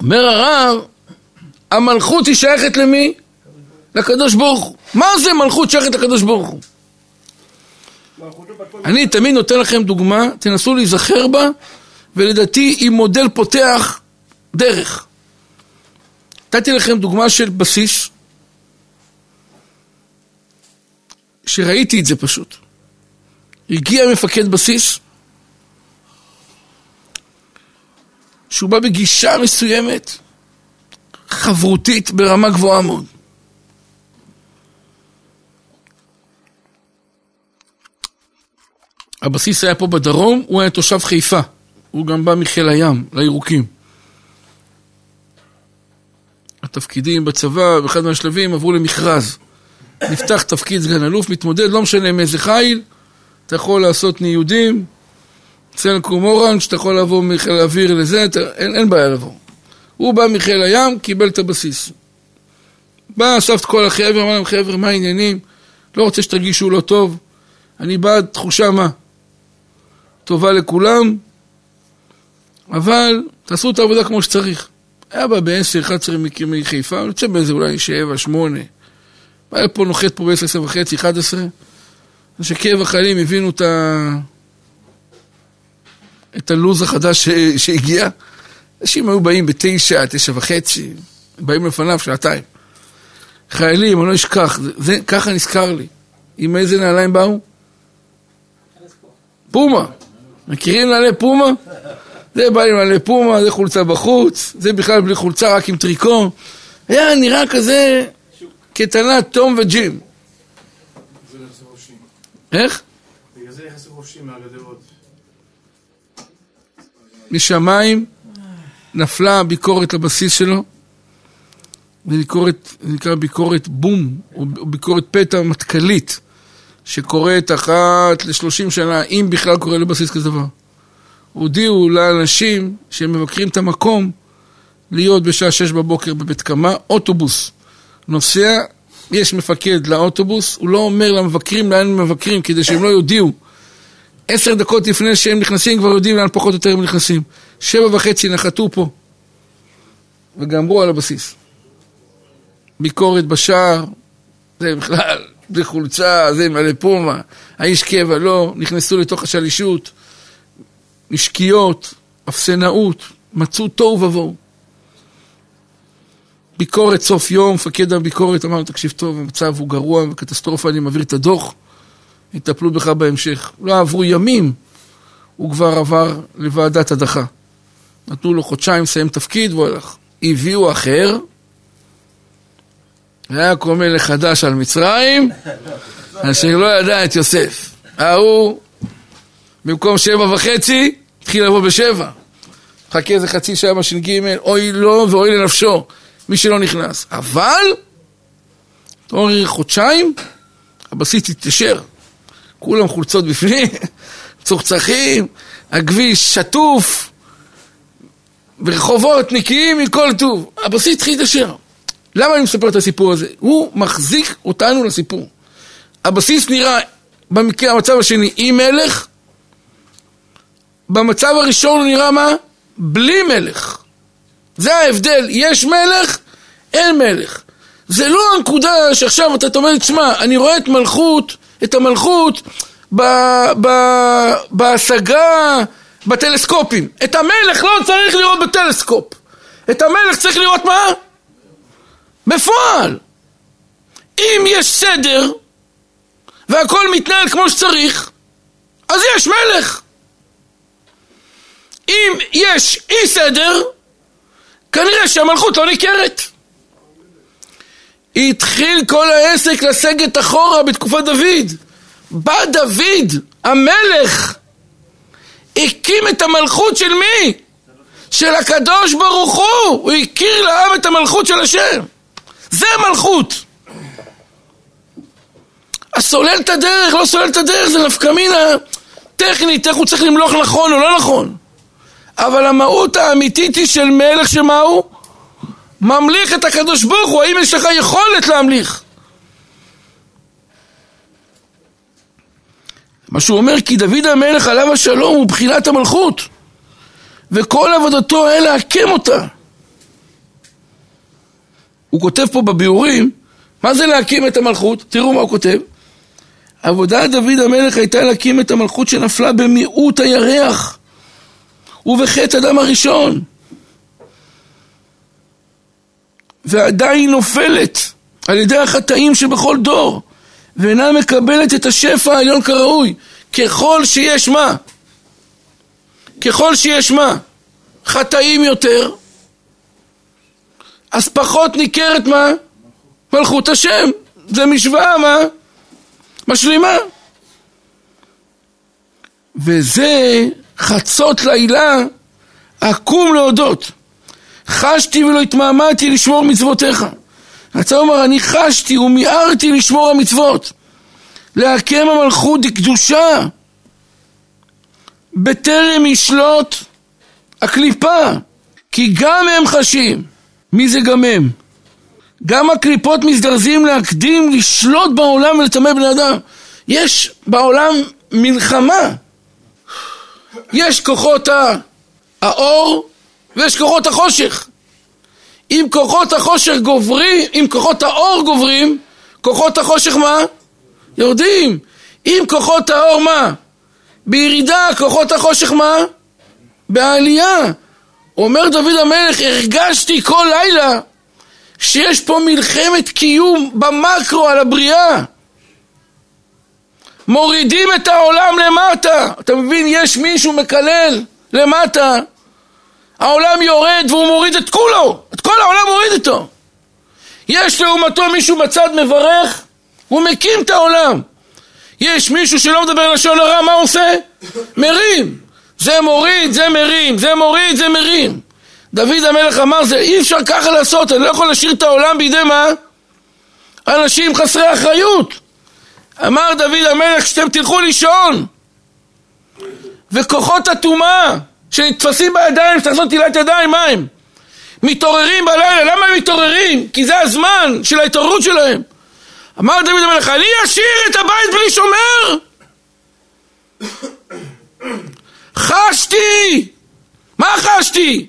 אומר הרב, המלכות היא שייכת למי? לקדוש ברוך הוא. מה זה מלכות שייכת לקדוש ברוך הוא? אני תמיד נותן לכם דוגמה, תנסו להיזכר בה, ולדעתי היא מודל פותח דרך. נתתי לכם דוגמה של בסיס, שראיתי את זה פשוט. הגיע מפקד בסיס, שהוא בא בגישה מסוימת, חברותית ברמה גבוהה מאוד. הבסיס היה פה בדרום, הוא היה תושב חיפה. הוא גם בא מחיל הים, לירוקים. התפקידים בצבא, באחד מהשלבים, עברו למכרז. נפתח תפקיד סגן אלוף, מתמודד, לא משנה מאיזה חיל, אתה יכול לעשות ניודים, סלקום אורנג', אתה יכול לבוא מחיל האוויר לזה, אתה, אין, אין בעיה לבוא. הוא בא מחיל הים, קיבל את הבסיס. בא, אסף את כל החבר'ה, אמר להם, חבר'ה, מה העניינים? לא רוצה שתרגישו לא טוב. אני בעד תחושה מה? טובה לכולם, אבל תעשו את העבודה כמו שצריך. היה בא ב-10-11 מחיפה, יוצא באיזה אולי 7, 8. היה פה נוחת פה ב-10 וחצי, 11. אנשי קבע החיילים הבינו את ה... את הלו"ז החדש ש... שהגיע. אנשים היו באים בתשע, תשע וחצי, באים לפניו שעתיים. חיילים, אני לא אשכח, זה, זה, ככה נזכר לי. עם איזה נעליים באו? פומה. מכירים נעלי פומה? זה בא עם נעלי פומה, זה חולצה בחוץ, זה בכלל בלי חולצה, רק עם טריקו. היה נראה כזה קטנת תום וג'ים. זה נכנסו חופשי. איך? בגלל זה נכנסו חופשי מהגדרות. משמיים נפלה הביקורת לבסיס שלו. זה ביקורת, זה נקרא ביקורת בום, או ביקורת פתע מטכ"לית, שקורית אחת לשלושים שנה, אם בכלל קורה לבסיס כזה דבר. הודיעו לאנשים שמבקרים את המקום להיות בשעה שש בבוקר בבית קמה, אוטובוס נוסע, יש מפקד לאוטובוס, הוא לא אומר למבקרים לאן הם מבקרים כדי שהם לא יודיעו. עשר דקות לפני שהם נכנסים כבר יודעים לאן פחות או יותר הם נכנסים. שבע וחצי נחתו פה וגמרו על הבסיס. ביקורת בשער, זה בכלל, זה חולצה, זה מלא פומה, האיש קבע לא, נכנסו לתוך השלישות, נשקיות, אפסנאות, מצאו תוהו ובוהו. ביקורת סוף יום, מפקד הביקורת אמר תקשיב טוב, המצב הוא גרוע וקטסטרופה, אני מעביר את הדוח, יטפלו בך בהמשך. לא עברו ימים, הוא כבר עבר לוועדת הדחה. נתנו לו חודשיים לסיים תפקיד והוא הלך. הביאו אחר, היה כל מלך חדש על מצרים, אשר לא ידע את יוסף. ההוא, במקום שבע וחצי, התחיל לבוא בשבע. חכה איזה חצי שעה בש"ג, אוי לו ואוי לנפשו, מי שלא נכנס. אבל, תוך חודשיים, הבסיס התיישר. כולם חולצות בפנים, צוחצחים, הכביש שטוף, ורחובות נקיים מכל טוב. הבסיס התחיל להתעשר. למה אני מספר את הסיפור הזה? הוא מחזיק אותנו לסיפור. הבסיס נראה, במקרה, המצב השני, עם מלך, במצב הראשון הוא נראה מה? בלי מלך. זה ההבדל, יש מלך, אין מלך. זה לא הנקודה שעכשיו אתה אומר, תשמע, אני רואה את מלכות, את המלכות ב, ב, בהשגה, בטלסקופים. את המלך לא צריך לראות בטלסקופ. את המלך צריך לראות מה? בפועל. אם יש סדר והכל מתנהל כמו שצריך, אז יש מלך. אם יש אי סדר, כנראה שהמלכות לא ניכרת. התחיל כל העסק לסגת אחורה בתקופת דוד. בא דוד, המלך, הקים את המלכות של מי? של הקדוש ברוך הוא. הוא הכיר לעם את המלכות של השם. זה מלכות. אז סולל את הדרך, לא סולל את הדרך, זה נפקא מינה טכנית, איך הוא צריך למלוך נכון או לא נכון. אבל המהות האמיתית היא של מלך שמה הוא? ממליך את הקדוש ברוך הוא, האם יש לך יכולת להמליך? מה שהוא אומר, כי דוד המלך עליו השלום הוא בחינת המלכות וכל עבודתו היה להקם אותה. הוא כותב פה בביאורים, מה זה להקים את המלכות? תראו מה הוא כותב. עבודת דוד המלך הייתה להקים את המלכות שנפלה במיעוט הירח ובחטא אדם הראשון. ועדיין נופלת על ידי החטאים שבכל דור, ואינה מקבלת את השפע העליון כראוי. ככל שיש מה? ככל שיש מה? חטאים יותר, אז פחות ניכרת מה? מלכות השם. זה משוואה מה? משלימה. וזה חצות לילה, אקום להודות. חשתי ולא התמהמהתי לשמור מצוותיך. הצעה אומר, אני חשתי ומיהרתי לשמור המצוות. להקם המלכות דקדושה. בטרם ישלוט הקליפה, כי גם הם חשים. מי זה גם הם? גם הקליפות מזדרזים להקדים לשלוט בעולם ולטמא בני אדם. יש בעולם מלחמה. יש כוחות האור ויש כוחות החושך. אם כוחות החושך גוברים, אם כוחות האור גוברים, כוחות החושך מה? יורדים. אם כוחות האור מה? בירידה, כוחות החושך מה? בעלייה. אומר דוד המלך, הרגשתי כל לילה שיש פה מלחמת קיום במקרו על הבריאה. מורידים את העולם למטה. אתה מבין, יש מישהו מקלל למטה. העולם יורד והוא מוריד את כולו. את כל העולם מוריד איתו. יש לעומתו מישהו בצד מברך, הוא מקים את העולם. יש מישהו שלא מדבר לשון הרע, מה הוא עושה? מרים. זה מוריד, זה מרים, זה מוריד, זה מרים. דוד המלך אמר, זה אי אפשר ככה לעשות, אני לא יכול להשאיר את העולם בידי מה? אנשים חסרי אחריות. אמר דוד המלך, כשאתם תלכו לישון, וכוחות הטומאה שנתפסים בידיים, שצריך לעשות תהילת ידיים, מה הם? מתעוררים בלילה, למה הם מתעוררים? כי זה הזמן של ההתעוררות שלהם. אמר דוד המלך, אני אשאיר את הבית בלי שומר? חשתי! מה חשתי?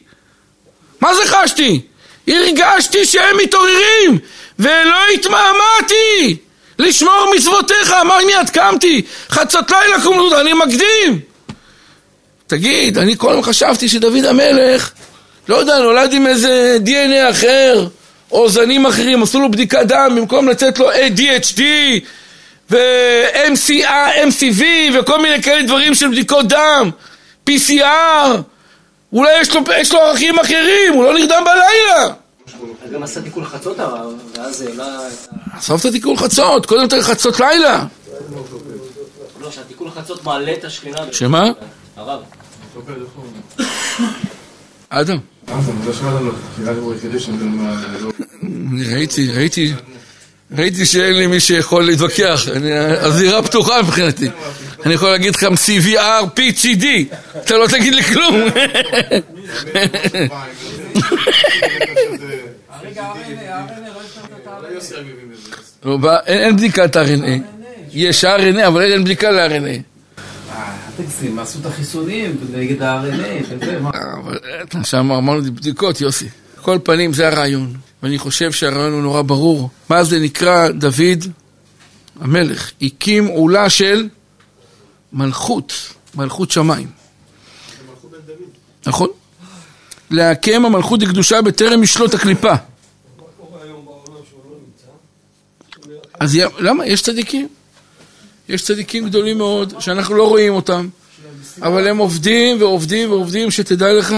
מה זה חשתי? הרגשתי שהם מתעוררים ולא התמהמהתי לשמור מצוותיך, אמר מיד קמתי, חצות לילה קומות, אני מקדים. תגיד, אני כל הזמן חשבתי שדוד המלך, לא יודע, נולד עם איזה דנ"א אחר, או זנים אחרים, עשו לו בדיקת דם במקום לתת לו ADHD ו-MCV וכל מיני כאלה דברים של בדיקות דם, PCR, אולי יש לו, יש לו ערכים אחרים, הוא לא נרדם בלילה. גם עשה תיקון חצות הרב, ואז העלה את ה... עזוב את התיקון חצות, קודם כל חצות לילה. לא, שהתיקון חצות מעלה את השכינה. שמה? הרב. אדם. לא- אני ראיתי, ראיתי, ראיתי שאין לי מי שיכול להתווכח, אני- הזירה פתוחה מבחינתי. אני יכול להגיד לך CVR, PCD, אתה לא תגיד לי כלום. רגע, הרנה, לא בא- אין בדיקת RNA. יש RNA, אבל אין בדיקה ל-RNA. אה, תגזים, עשו את החיסונים נגד ה-RNA וזה, מה? אבל אה, שם אמרנו בדיקות, יוסי. כל פנים, זה הרעיון. ואני חושב שהרעיון הוא נורא ברור. מה זה נקרא דוד המלך? הקים עולה של מלכות, מלכות שמיים. נכון? להקם המלכות לקדושה בטרם ישלוט הקליפה. אז למה? יש צדיקים. יש צדיקים גדולים מאוד, שאנחנו לא רואים אותם, אבל הם עובדים ועובדים ועובדים, שתדע לך,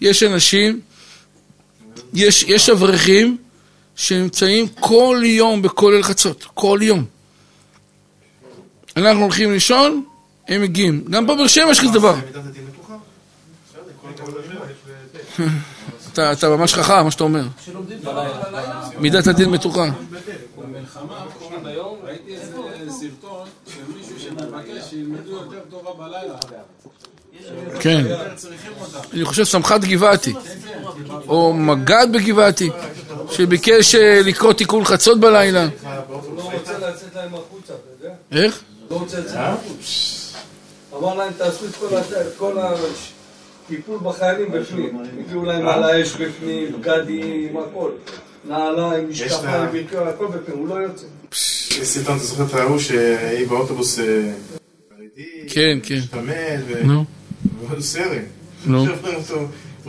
יש אנשים, יש, יש אברכים שנמצאים כל יום בכולל חצות, כל יום. אנחנו הולכים לישון, הם מגיעים. גם פה באר שבע יש כזה דבר. מידת הדין מתוחה? בסדר, כל הכבוד לשם. אתה, ממש חכם, מה שאתה אומר. מידת הדין מתוחה. במלחמה, ראיתי איזה סרטון של מישהו שמבקש שילמדו יותר תורה בלילה. כן. אני חושב סמח"ט גבעתי, או מג"ד בגבעתי, שביקש אה, לקרוא תיקון חצות בלילה. לא רוצה לצאת להם החוצה, אתה יודע? איך? לא רוצה לצאת החוצה. אמר להם, תעשו את כל ה- הטיפול בחיילים בפנים. הביאו להם על האש בפנים, בגדים, הכל. נעליים, משקפיים, בעיקר, הכל בפנים, הוא לא יוצא. יש סרטון, אתה זוכר את ההוא שהיא באוטובוס אה, חרדי, כן, כן. משתמט, ו- נו, ועוד סרט. נו.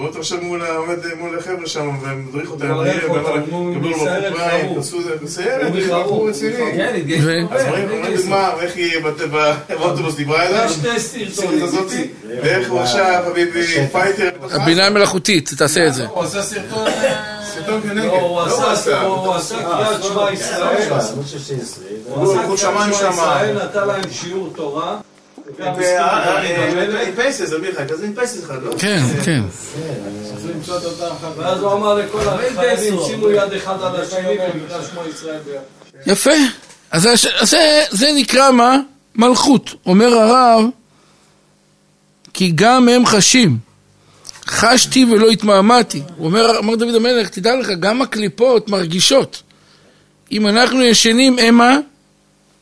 אותו עכשיו עומד מול החבר'ה שם ומדריך אותם, לו מסיירת בחופיים, חרוב. תעשו זה, בסיירת, אומרים זה בחור חרוב. רציני. כן, אז התגייסו. דוגמה, איך היא באוטובוס דיברה אליו, יש שתי הסרט סרטונים. הזאתי, ואיך הוא עכשיו, חביבי, פייטר, הבינה המלאכותית, תעשה את זה. הוא עשה סרטון... אה, סרטון כנגד, לא, הוא לא עשה, הוא עשה קריאת שמע ישראל. הוא הוא עשה קריאת שמע. ישראל, נתן להם שיעור תורה. אה, אה, פייסס, כזה פייסס אחד, לא? כן, כן. אותה אחת. ואז הוא אמר לכל החיילים. שימו יד אחד על השני ונקרא שמע ישראל ביד. יפה. אז זה- נקרא מה? מלכות. אומר הרב, כי גם הם חשים. חשתי ולא התמהמהתי. הוא אומר, אמר דוד המלך, תדע לך, גם הקליפות מרגישות. אם אנחנו ישנים המה,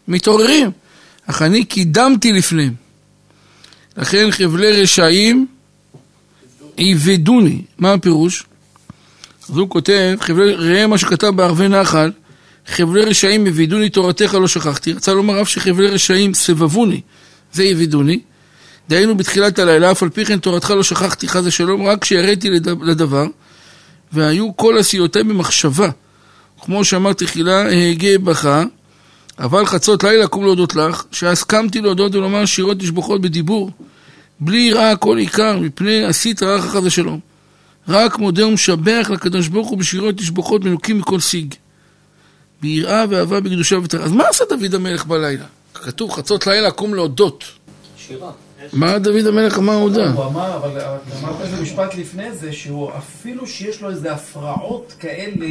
מתעוררים. אך אני קידמתי לפניהם. לכן חבלי רשעים עיבדוני. מה הפירוש? אז הוא כותב, חבלי, ראה מה שכתב בערבי נחל, חבלי רשעים יבידוני תורתך לא שכחתי. רצה לומר אף שחבלי רשעים סבבוני, זה יבידוני. דהיינו בתחילת הלילה, אף על פי כן תורתך לא שכחתי חס ושלום, רק כשיראתי לד- לדבר, והיו כל עשיותיי במחשבה. כמו שאמר תחילה, אהגה בך, אבל חצות לילה קום להודות לך, שאז קמתי להודות ולומר שירות תשבחות בדיבור, בלי יראה הכל עיקר, מפני עשית רעך חס ושלום. רק מודה ומשבח לקדוש ברוך הוא בשירות תשבחות מנוקים מכל שיג. ביראה ואהבה בקדושה ותרה. אז מה עשה דוד המלך בלילה? כתוב חצות לילה קום להודות. שירה. מה דוד המלך אמר הודה? הוא אמר, אבל אמרת איזה משפט לפני זה, שהוא אפילו שיש לו איזה הפרעות כאלה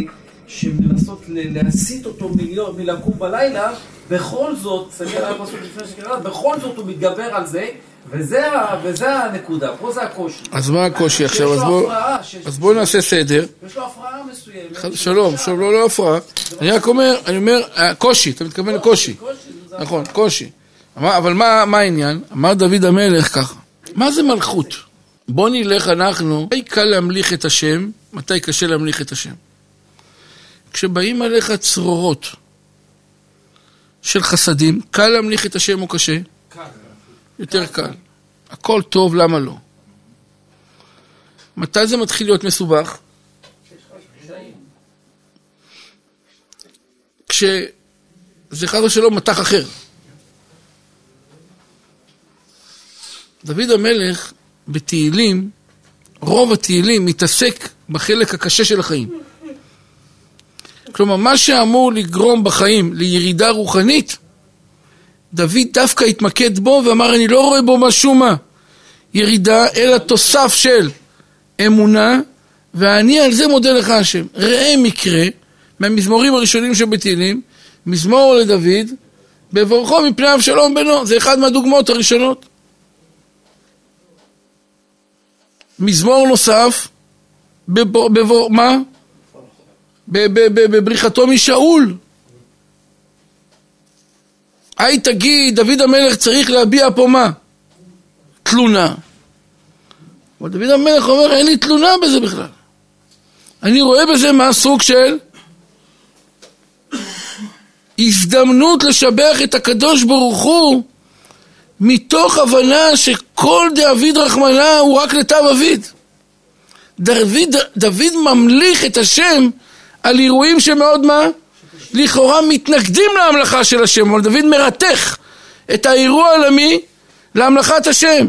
שמנסות להסיט אותו מלקום בלילה, בכל זאת, תסתכל על הפסוק לפני שקראת, בכל זאת הוא מתגבר על זה, וזה וזה הנקודה, פה זה הקושי. אז מה הקושי עכשיו? אז לו בוא- שיש- בואו נעשה סדר. יש לו הפרעה מסוימת. חס- שלום, שלום, לא, לא הפרעה. אני רק אומר, אני אומר, אה, קושי, אתה מתכוון לקושי. נכון, קושי. אבל מה מה העניין? אמר דוד המלך ככה, מה זה מלכות? בוא נלך אנחנו, מתי קל להמליך את השם, מתי קשה להמליך את השם? כשבאים עליך צרורות של חסדים, קל להמליך את השם או קשה? יותר קל. הכל טוב, למה לא? מתי זה מתחיל להיות מסובך? כשזה חס ושלום מטח אחר. דוד המלך בתהילים, רוב התהילים מתעסק בחלק הקשה של החיים. כלומר, מה שאמור לגרום בחיים לירידה רוחנית, דוד דווקא התמקד בו ואמר, אני לא רואה בו משום מה ירידה, אלא תוסף של אמונה, ואני על זה מודה לך השם. ראה מקרה מהמזמורים הראשונים שבתהילים, מזמור לדוד, בבורכו מפני אבשלום בנו. זה אחד מהדוגמאות הראשונות. מזמור נוסף, בבור, בבור, מה? בבריחתו משאול. היי תגיד, דוד המלך צריך להביע פה מה? תלונה. אבל דוד המלך אומר, אין לי תלונה בזה בכלל. אני רואה בזה מה סוג של הזדמנות לשבח את הקדוש ברוך הוא מתוך הבנה שכל דאביד רחמנא הוא רק לתו אביד. דוד, דוד ממליך את השם על אירועים שמאוד מה? לכאורה מתנגדים להמלכה של השם, אבל דוד מרתך את האירוע העולמי להמלכת השם.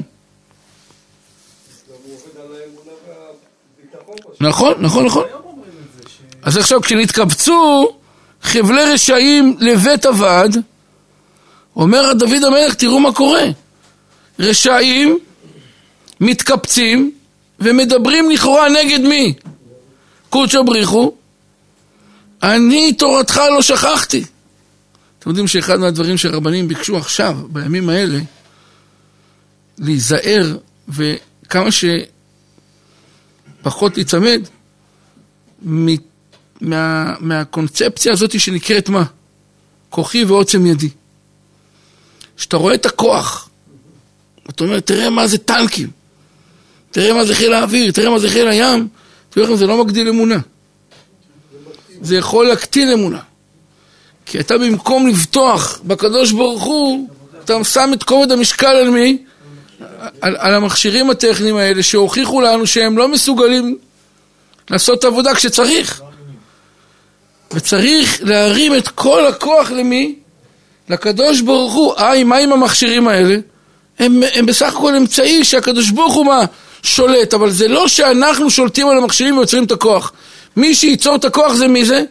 נכון, נכון, נכון. אז עכשיו כשנתקבצו חבלי רשעים לבית הוועד, אומר דוד המלך, תראו מה קורה. רשעים מתקבצים ומדברים לכאורה נגד מי? קודשא בריחו, אני תורתך לא שכחתי. אתם יודעים שאחד מהדברים שהרבנים ביקשו עכשיו, בימים האלה, להיזהר וכמה שפחות להיצמד מה, מהקונספציה הזאת שנקראת מה? כוחי ועוצם ידי. כשאתה רואה את הכוח, אתה אומר, תראה מה זה טנקים, תראה מה זה חיל האוויר, תראה מה זה חיל הים, תראה לכם, זה לא מגדיל אמונה. זה יכול להקטין אמונה. כי אתה במקום לבטוח בקדוש ברוך הוא, אתה שם את כובד המשקל על מי? על, על המכשירים הטכניים האלה שהוכיחו לנו שהם לא מסוגלים לעשות את העבודה כשצריך. וצריך להרים את כל הכוח למי? לקדוש ברוך הוא. היי, מה עם המכשירים האלה? הם, הם בסך הכל אמצעי שהקדוש ברוך הוא מה? שולט, אבל זה לא שאנחנו שולטים על המכשירים ויוצרים את הכוח. מי שייצור את הכוח זה מי זה?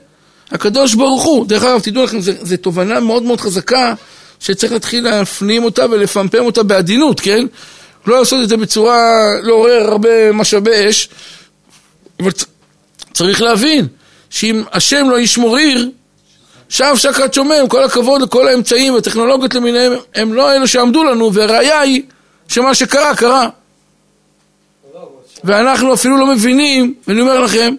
הקדוש ברוך הוא. דרך אגב, תדעו לכם, זו תובנה מאוד מאוד חזקה שצריך להתחיל להפנים אותה ולפמפם אותה בעדינות, כן? לא לעשות את זה בצורה, לעורר הרבה משאבי אש, אבל צריך להבין שאם השם לא ישמור עיר, שב שקת שומע, עם כל הכבוד לכל האמצעים והטכנולוגיות למיניהם, הם לא אלו שעמדו לנו, והראיה היא שמה שקרה, קרה. ואנחנו אפילו לא מבינים, ואני אומר לכם,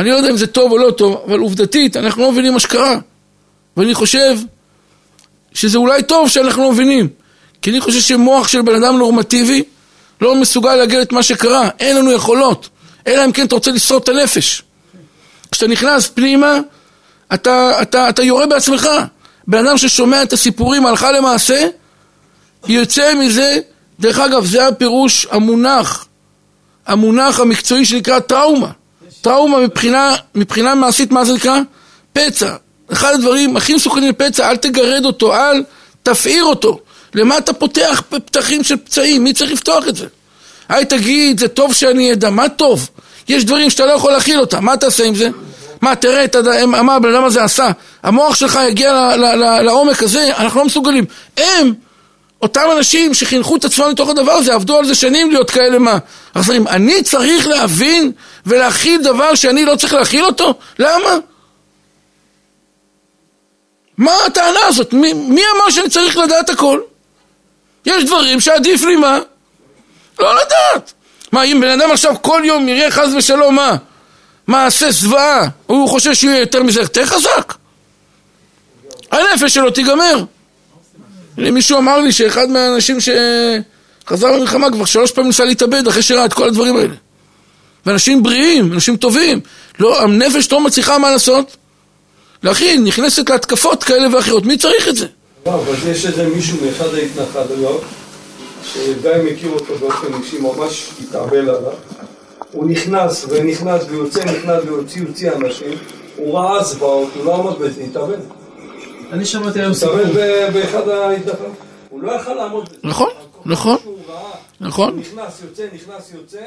אני לא יודע אם זה טוב או לא טוב, אבל עובדתית, אנחנו לא מבינים מה שקרה. ואני חושב שזה אולי טוב שאנחנו לא מבינים. כי אני חושב שמוח של בן אדם נורמטיבי לא מסוגל להגיע את מה שקרה. אין לנו יכולות. אלא אם כן אתה רוצה לשרוד את הנפש. כשאתה נכנס פנימה, אתה, אתה, אתה יורה בעצמך. בן אדם ששומע את הסיפורים הלכה למעשה, יוצא מזה, דרך אגב, זה הפירוש המונח, המונח המקצועי שנקרא טראומה. טראומה מבחינה, מבחינה מעשית, מה זה נקרא? פצע. אחד הדברים הכי מסוכנים לפצע, אל תגרד אותו, אל תפעיר אותו. למה אתה פותח פתחים של פצעים? מי צריך לפתוח את זה? היי תגיד, זה טוב שאני אדע, מה טוב? יש דברים שאתה לא יכול להכיל אותם, מה תעשה עם זה? מה, תראה את. מה הבן אדם הזה עשה, המוח שלך יגיע לעומק הזה, אנחנו לא מסוגלים. הם, אותם אנשים שחינכו את עצמם לתוך הדבר הזה, עבדו על זה שנים להיות כאלה מה? אכזרים. אני צריך להבין ולהכיל דבר שאני לא צריך להכיל אותו? למה? מה הטענה הזאת? מי, מי אמר שאני צריך לדעת הכל? יש דברים שעדיף לי מה? לא לדעת. מה, אם בן אדם עכשיו כל יום יראה חס ושלום מה? מעשה זוועה, הוא חושב שהוא יהיה יותר מזה יותר חזק? הנפש שלו תיגמר. מישהו אמר לי שאחד מהאנשים שחזר למלחמה כבר שלוש פעמים ניסה להתאבד אחרי שראה את כל הדברים האלה. ואנשים בריאים, אנשים טובים. לא, הנפש לא מצליחה מה לעשות? להכין, נכנסת להתקפות כאלה ואחרות. מי צריך את זה? אבל יש איזה מישהו מאחד ההתנחלויות, שגיא מכיר אותו באופן אישי, ממש התאבל עליו. הוא נכנס ונכנס ויוצא, נכנס ויוצא, יוצא אנשים. הוא ראה זוועות, הוא לא עמד בזה, התאבל. אני שמעתי היום סיפור. התאבל ב- באחד ההתנחלויות. הוא לא יכל לעמוד בזה. נכון, נכון, נכון. נכנס, יוצא, נכנס, יוצא.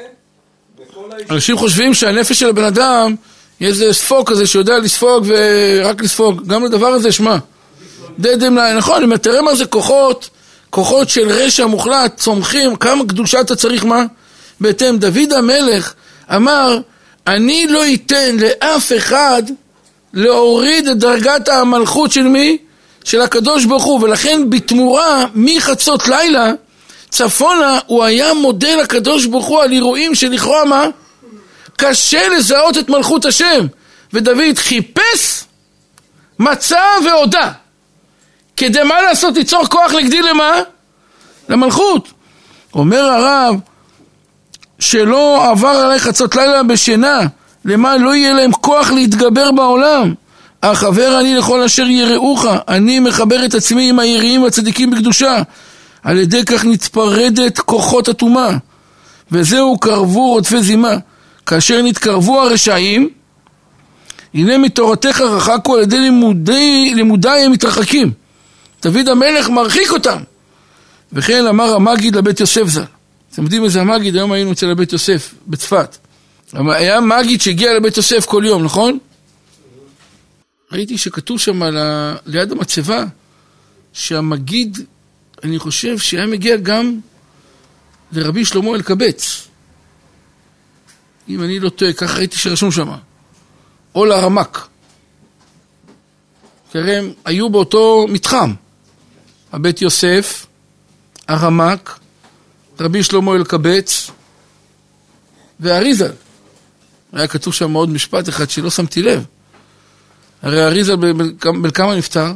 אנשים חושבים שהנפש של הבן אדם, יהיה איזה ספוג כזה שיודע לספוג ורק לספוג. גם לדבר הזה, שמע, דדם, לה- נכון, אם תראה מה זה כוחות, כוחות של רשע מוחלט, צומחים, כמה קדושה אתה צריך, מה? בהתאם, דוד המלך אמר, אני לא אתן לאף אחד להוריד את דרגת המלכות של מי? של הקדוש ברוך הוא, ולכן בתמורה מחצות לילה צפונה הוא היה מודה לקדוש ברוך הוא על אירועים שלכאורה מה? קשה לזהות את מלכות השם ודוד חיפש, מצא והודה כדי מה לעשות? ליצור כוח נגדי למה? למלכות אומר הרב שלא עבר עלי חצות לילה בשינה למה לא יהיה להם כוח להתגבר בעולם? החבר אני לכל אשר יראוך אני מחבר את עצמי עם היראים והצדיקים בקדושה. על ידי כך נתפרדת כוחות הטומאה. וזהו קרבו רודפי זימה. כאשר נתקרבו הרשעים הנה מתורתך רחקו על ידי לימודי, לימודיי הם מתרחקים. דוד המלך מרחיק אותם. וכן אמר המגיד לבית יוסף ז"ל. אתם יודעים איזה המגיד? היום היינו אצל הבית יוסף בצפת היה מגיד שהגיע לבית יוסף כל יום, נכון? ראיתי שכתוב שם על ה... ליד המצבה שהמגיד, אני חושב שהיה מגיע גם לרבי שלמה אלקבץ. אם אני לא טועה, ככה ראיתי שרשום שם. או לרמק הרי הם היו באותו מתחם. הבית יוסף, הרמק, רבי שלמה אלקבץ ואריזל היה כתוב שם עוד משפט אחד שלא שמתי לב. הרי אריזה בן כמה נפטר?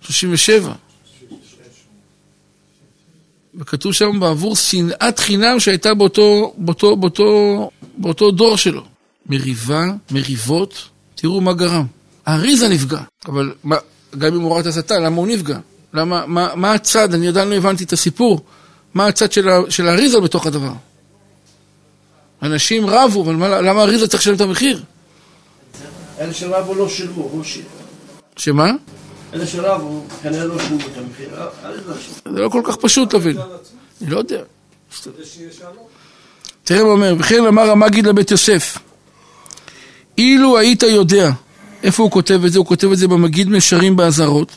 37 וכתוב שם בעבור שנאת חינם שהייתה באותו, באותו, באותו, באותו דור שלו. מריבה, מריבות, תראו מה גרם. האריזה נפגע, אבל מה, גם אם הוא ראה את הסתה, למה הוא נפגע? למה, מה, מה הצד, אני עדיין לא הבנתי את הסיפור. מה הצד של, של האריזה בתוך הדבר אנשים רבו, אבל מה, למה אריזה צריך לשלם את המחיר? אלה שרבו לא שילמו, הוא שילם. שמה? אלה שרבו כנראה לא שילמו את המחיר. לא. זה לא כל כך פשוט להבין. אני לא יודע. תראה מה אומר, וכן אמר המגיד לבית יוסף, אילו היית יודע, איפה הוא כותב את זה? הוא כותב את זה במגיד משרים באזהרות,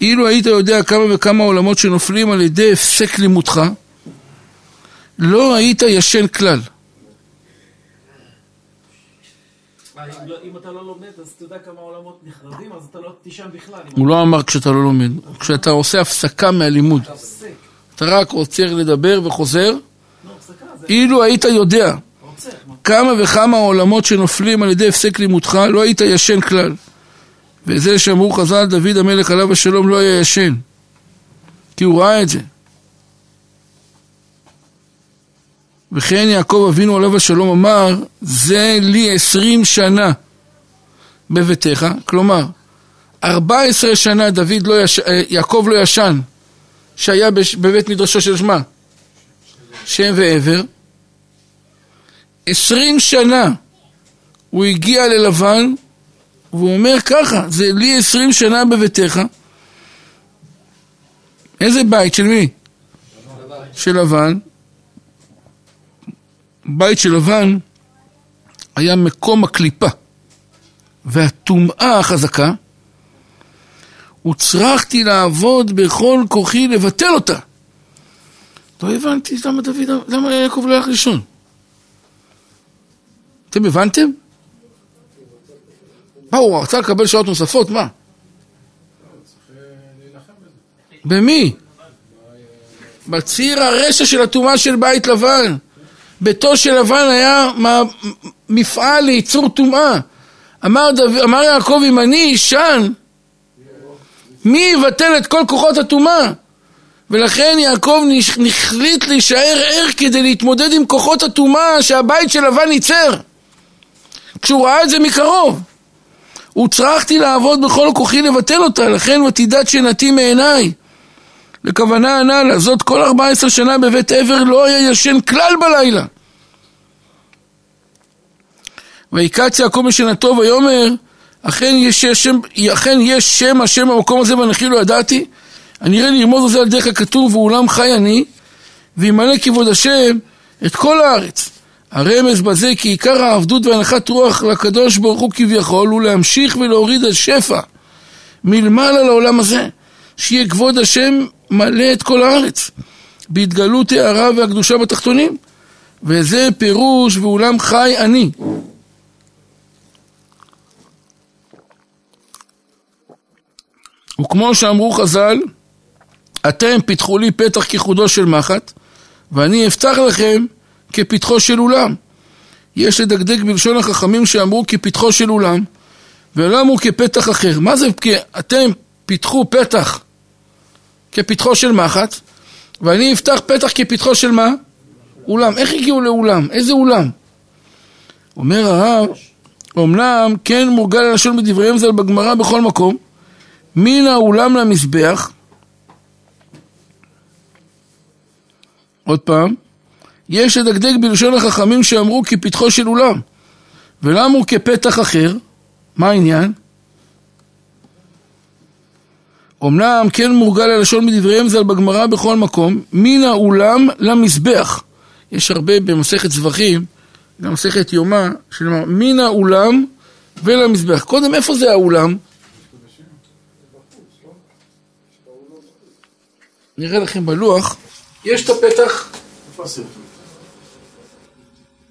אילו היית יודע כמה וכמה עולמות שנופלים על ידי הפסק לימודך, לא היית ישן כלל. אם לא- אם אתה לא לומד, אז יודע כמה עולמות נחרדים, אז אתה לא תישן בכלל. הוא לא אמר כשאתה לא לומד, כשאתה עושה הפסקה מהלימוד. אתה רק עוצר לדבר וחוזר, לא, אילו היית יודע? כמה וכמה עולמות שנופלים על ידי הפסק לימודך, לא היית ישן כלל. וזה שאמרו חז"ל, דוד המלך עליו השלום לא היה ישן. כי הוא ראה את זה. וכן יעקב אבינו עליו השלום אמר, זה לי עשרים שנה בביתך, כלומר, ארבע עשרה שנה דוד לא יש... אה, יעקב לא ישן, שהיה בש... בבית מדרשו של שמה, שם ועבר, עשרים שנה הוא הגיע ללבן, והוא אומר ככה, זה לי עשרים שנה בביתך. איזה בית? של מי? של לבן. בית של לבן היה מקום הקליפה והטומאה החזקה. הוצרכתי לעבוד בכל כוחי לבטל אותה. לא הבנתי למה דוד, למה יעקב לא הלך לישון. אתם הבנתם? מה, הוא רצה לקבל שעות נוספות? מה? במי? בציר הרשע של הטומאה של בית לבן. ביתו של לבן היה מפעל לייצור טומאה. אמר. אמר יעקב, אם אני אישן, מי יבטל את כל כוחות הטומאה? ולכן יעקב החליט להישאר ער כדי להתמודד עם כוחות הטומאה שהבית של לבן ייצר. כשהוא ראה את זה מקרוב. הוצרכתי לעבוד בכל כוחי לבטל אותה, לכן ותדעת שנתי מעיניי. לכוונה הנ"ל, זאת כל ארבע עשרה שנה בבית עבר לא היה ישן כלל בלילה. ויקץ יעקב משנתו ויאמר אכן יש שם, אכן יש שם השם במקום הזה ואנכי לא ידעתי הנראה לרמוז על זה על דרך הכתוב ואולם חי אני וימלא כבוד השם את כל הארץ הרמז בזה כי עיקר העבדות והנחת רוח לקדוש ברוך הוא כביכול הוא להמשיך ולהוריד השפע מלמעלה לעולם הזה שיהיה כבוד השם מלא את כל הארץ, בהתגלות הערה והקדושה בתחתונים. וזה פירוש ואולם חי אני. וכמו שאמרו חז"ל, אתם פיתחו לי פתח כחודו של מחט, ואני אפתח לכם כפתחו של אולם. יש לדקדק בלשון החכמים שאמרו כפתחו של אולם, ואולם הוא כפתח אחר. מה זה אתם פיתחו פתח כפתחו של מחט, ואני אפתח פתח כפתחו של מה? אולם. איך הגיעו לאולם? איזה אולם? אומר הרב, אמנם כן מורגל הלשון בדבריהם ז"ל בגמרא בכל מקום, מן האולם למזבח, עוד פעם, יש לדקדק בלשון החכמים שאמרו כפתחו של אולם, ולא אמרו כפתח אחר, מה העניין? אמנם כן מורגל הלשון בדבריהם ז"ל בגמרא בכל מקום, מן האולם למזבח. יש הרבה במסכת זבחים, גם מסכת יומא, שנאמר מן האולם ולמזבח. קודם, איפה זה האולם? נראה לכם בלוח, יש את הפתח?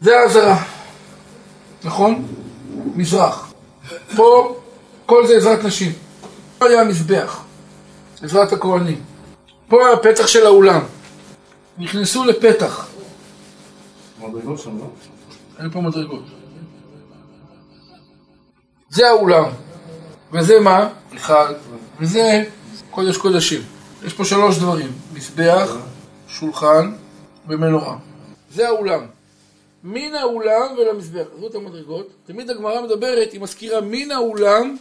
זה האזהרה, נכון? מזרח. פה, כל זה עזרת נשים. פה היה המזבח, עזרת הכהנים. פה הפתח של האולם. נכנסו לפתח, מדרגות שם, לא? אין פה מדרגות. זה האולם. וזה מה? אחד. וזה קודש קודשים. יש פה שלוש דברים, מזבח, שולחן ומנורה. זה האולם. מן האולם ולמזבח. עזבו את המדרגות. תמיד הגמרא מדברת, היא מזכירה מן האולם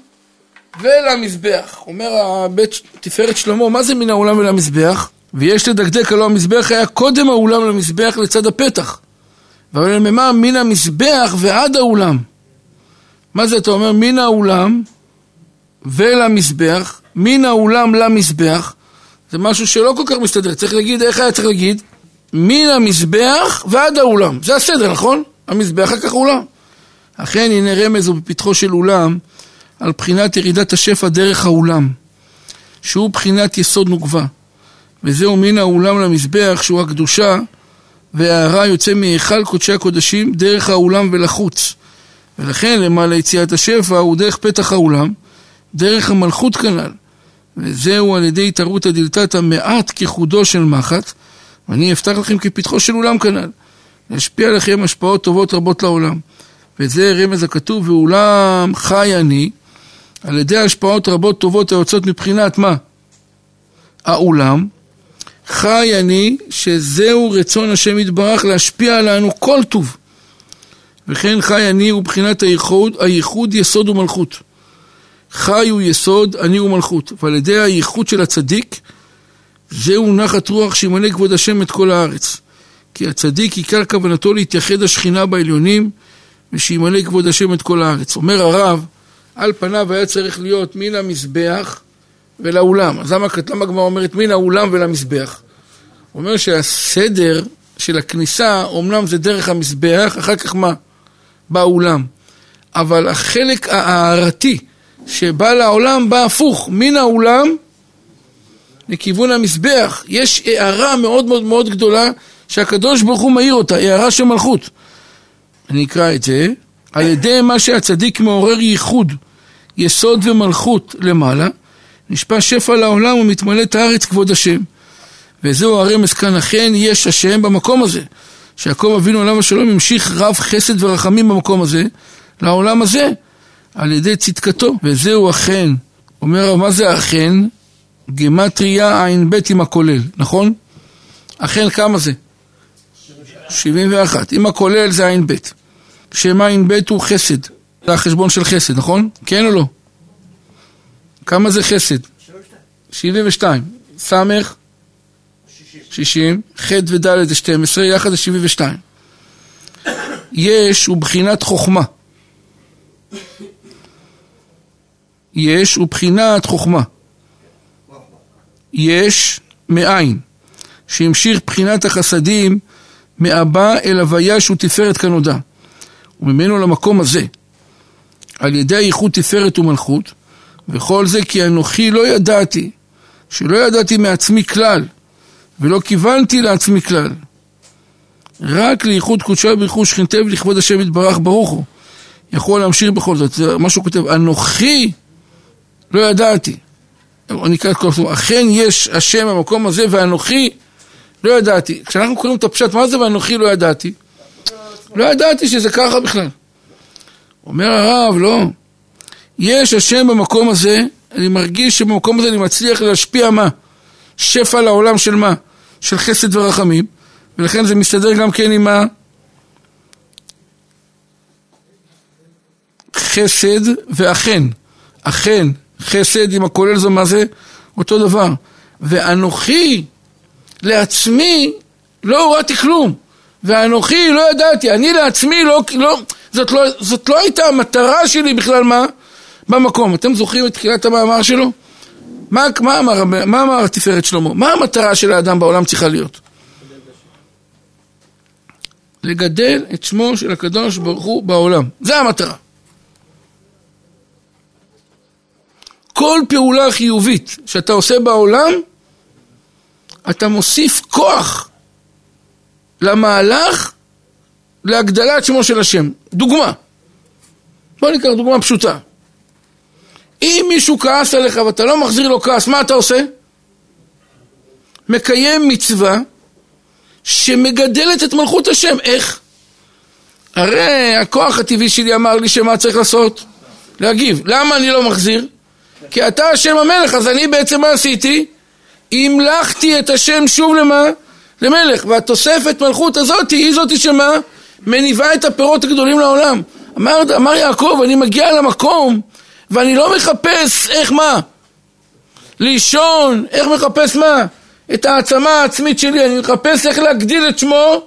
ולמזבח. אומר הבית תפארת שלמה, מה זה מן האולם ולמזבח? ויש לדקדק, הלא המזבח היה קודם האולם למזבח לצד הפתח. אבל ממה מן המזבח ועד האולם. מה זה אתה אומר? מן האולם ולמזבח, מן האולם למזבח, זה משהו שלא כל כך מסתדר, צריך להגיד, איך היה צריך להגיד? מן המזבח ועד האולם, זה הסדר, נכון? המזבח אחר כך אולם. אכן הנה רמז הוא בפתחו של אולם על בחינת ירידת השפע דרך האולם, שהוא בחינת יסוד נוגבה, וזהו מן האולם למזבח שהוא הקדושה וההערה יוצא מהיכל קודשי הקודשים דרך האולם ולחוץ. ולכן למעלה יציאת השפע הוא דרך פתח האולם, דרך המלכות כנ"ל. וזהו על ידי התערותא דלתתא מעט כחודו של מחט, ואני אפתח לכם כפתחו של אולם כנ"ל. להשפיע עליכם השפעות טובות רבות לעולם. וזה רמז הכתוב, ואולם חי אני, על ידי השפעות רבות טובות היוצאות מבחינת מה? האולם. חי אני, שזהו רצון השם יתברך להשפיע עלינו כל טוב. וכן חי אני הוא בחינת הייחוד, הייחוד יסוד ומלכות. חי הוא יסוד, אני הוא מלכות. ועל ידי הייחוד של הצדיק, זהו נחת רוח שימלא כבוד השם את כל הארץ. כי הצדיק עיקר כוונתו להתייחד השכינה בעליונים, ושימלא כבוד השם את כל הארץ. אומר הרב, על פניו היה צריך להיות מן המזבח ולאולם. אז למה למה הגמרא אומרת מן האולם ולמזבח? הוא אומר שהסדר של הכניסה, אמנם זה דרך המזבח, אחר כך מה? באולם. אבל החלק ההערתי שבא לעולם בא הפוך, מן האולם לכיוון המזבח. יש הערה מאוד מאוד מאוד גדולה שהקדוש ברוך הוא מאיר אותה, הערה של מלכות. אני אקרא את זה. על ידי מה שהצדיק מעורר ייחוד, יסוד ומלכות למעלה, נשפע שפע לעולם ומתמלאת הארץ כבוד השם. וזהו הרמז כאן, אכן יש השם במקום הזה. שיעקב אבינו עליו השלום המשיך רב חסד ורחמים במקום הזה, לעולם הזה, על ידי צדקתו. וזהו אכן, אומר מה זה אכן? גימטריה ע"ב עם הכולל, נכון? אכן כמה זה? 71. עם הכולל זה ע"ב. שם ע"ב הוא חסד. זה החשבון של חסד, נכון? כן או לא? כמה זה חסד? 72. סמך? 60. ח' וד' זה 12, יחד זה 72. יש הוא בחינת חוכמה. יש הוא בחינת חוכמה. יש מאין, שהמשיך בחינת החסדים מאבא אל הוויה שהוא תפארת כנודע. וממנו למקום הזה, על ידי הייחוד תפארת ומלכות, וכל זה כי אנוכי לא ידעתי, שלא ידעתי מעצמי כלל, ולא כיוונתי לעצמי כלל. רק לייחוד קודשי וברכוש שכינתה ולכבוד השם יתברך ברוך הוא. יכול להמשיך בכל זאת, זה מה שהוא כותב, אנוכי לא ידעתי. אני אקרא את כל הסוף, אכן יש השם במקום הזה ואנוכי לא ידעתי. כשאנחנו קוראים את הפשט, מה זה ואנוכי לא ידעתי? לא ידעתי שזה ככה בכלל. אומר הרב, לא. יש השם במקום הזה, אני מרגיש שבמקום הזה אני מצליח להשפיע מה? שפע לעולם של מה? של חסד ורחמים, ולכן זה מסתדר גם כן עם ה... חסד ואכן. אכן, חסד עם הכולל זה מה זה? אותו דבר. ואנוכי לעצמי לא הורדתי כלום. ואנוכי לא ידעתי, אני לעצמי לא, לא, זאת לא, זאת לא הייתה המטרה שלי בכלל מה? במקום. אתם זוכרים את תחילת המאמר שלו? מה, מה, אמר, מה אמר התפארת שלמה? מה המטרה של האדם בעולם צריכה להיות? לגדל את שמו של הקדוש ברוך הוא בעולם. זה המטרה. כל פעולה חיובית שאתה עושה בעולם, אתה מוסיף כוח למהלך להגדלת שמו של השם. דוגמה. בוא ניקח דוגמה פשוטה. אם מישהו כעס עליך ואתה לא מחזיר לו כעס, מה אתה עושה? מקיים מצווה שמגדלת את מלכות השם. איך? הרי הכוח הטבעי שלי אמר לי שמה צריך לעשות? להגיב. למה אני לא מחזיר? כי אתה השם המלך, אז אני בעצם מה עשיתי? המלכתי את השם שוב למה? למלך. והתוספת מלכות הזאת היא זאת שמה? מניבה את הפירות הגדולים לעולם. אמר, אמר יעקב, אני מגיע למקום ואני לא מחפש איך מה? לישון, איך מחפש מה? את העצמה העצמית שלי, אני מחפש איך להגדיל את שמו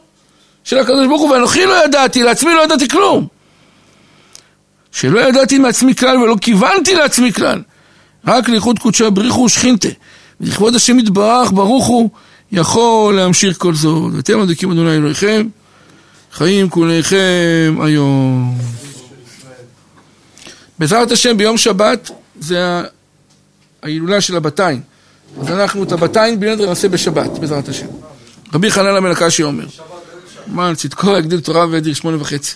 של הקדוש ברוך הוא, ואנוכי לא ידעתי, לעצמי לא ידעתי כלום. שלא ידעתי מעצמי כלל ולא כיוונתי לעצמי כלל. רק לאיחוד קודשי בריחו ושכינתה. ולכבוד השם יתברך, ברוך הוא, יכול להמשיך כל זאת. ואתם מדליקים אדוני אלוהיכם, חיים כוליכם היום. בעזרת השם ביום שבת זה ההילולה של הבתיים. אז אנחנו את הבתיים בנדר נעשה בשבת, בעזרת השם. רבי חנן המלכה שאומר. מה, צדקו יגדיל תורה וידיר שמונה וחצי.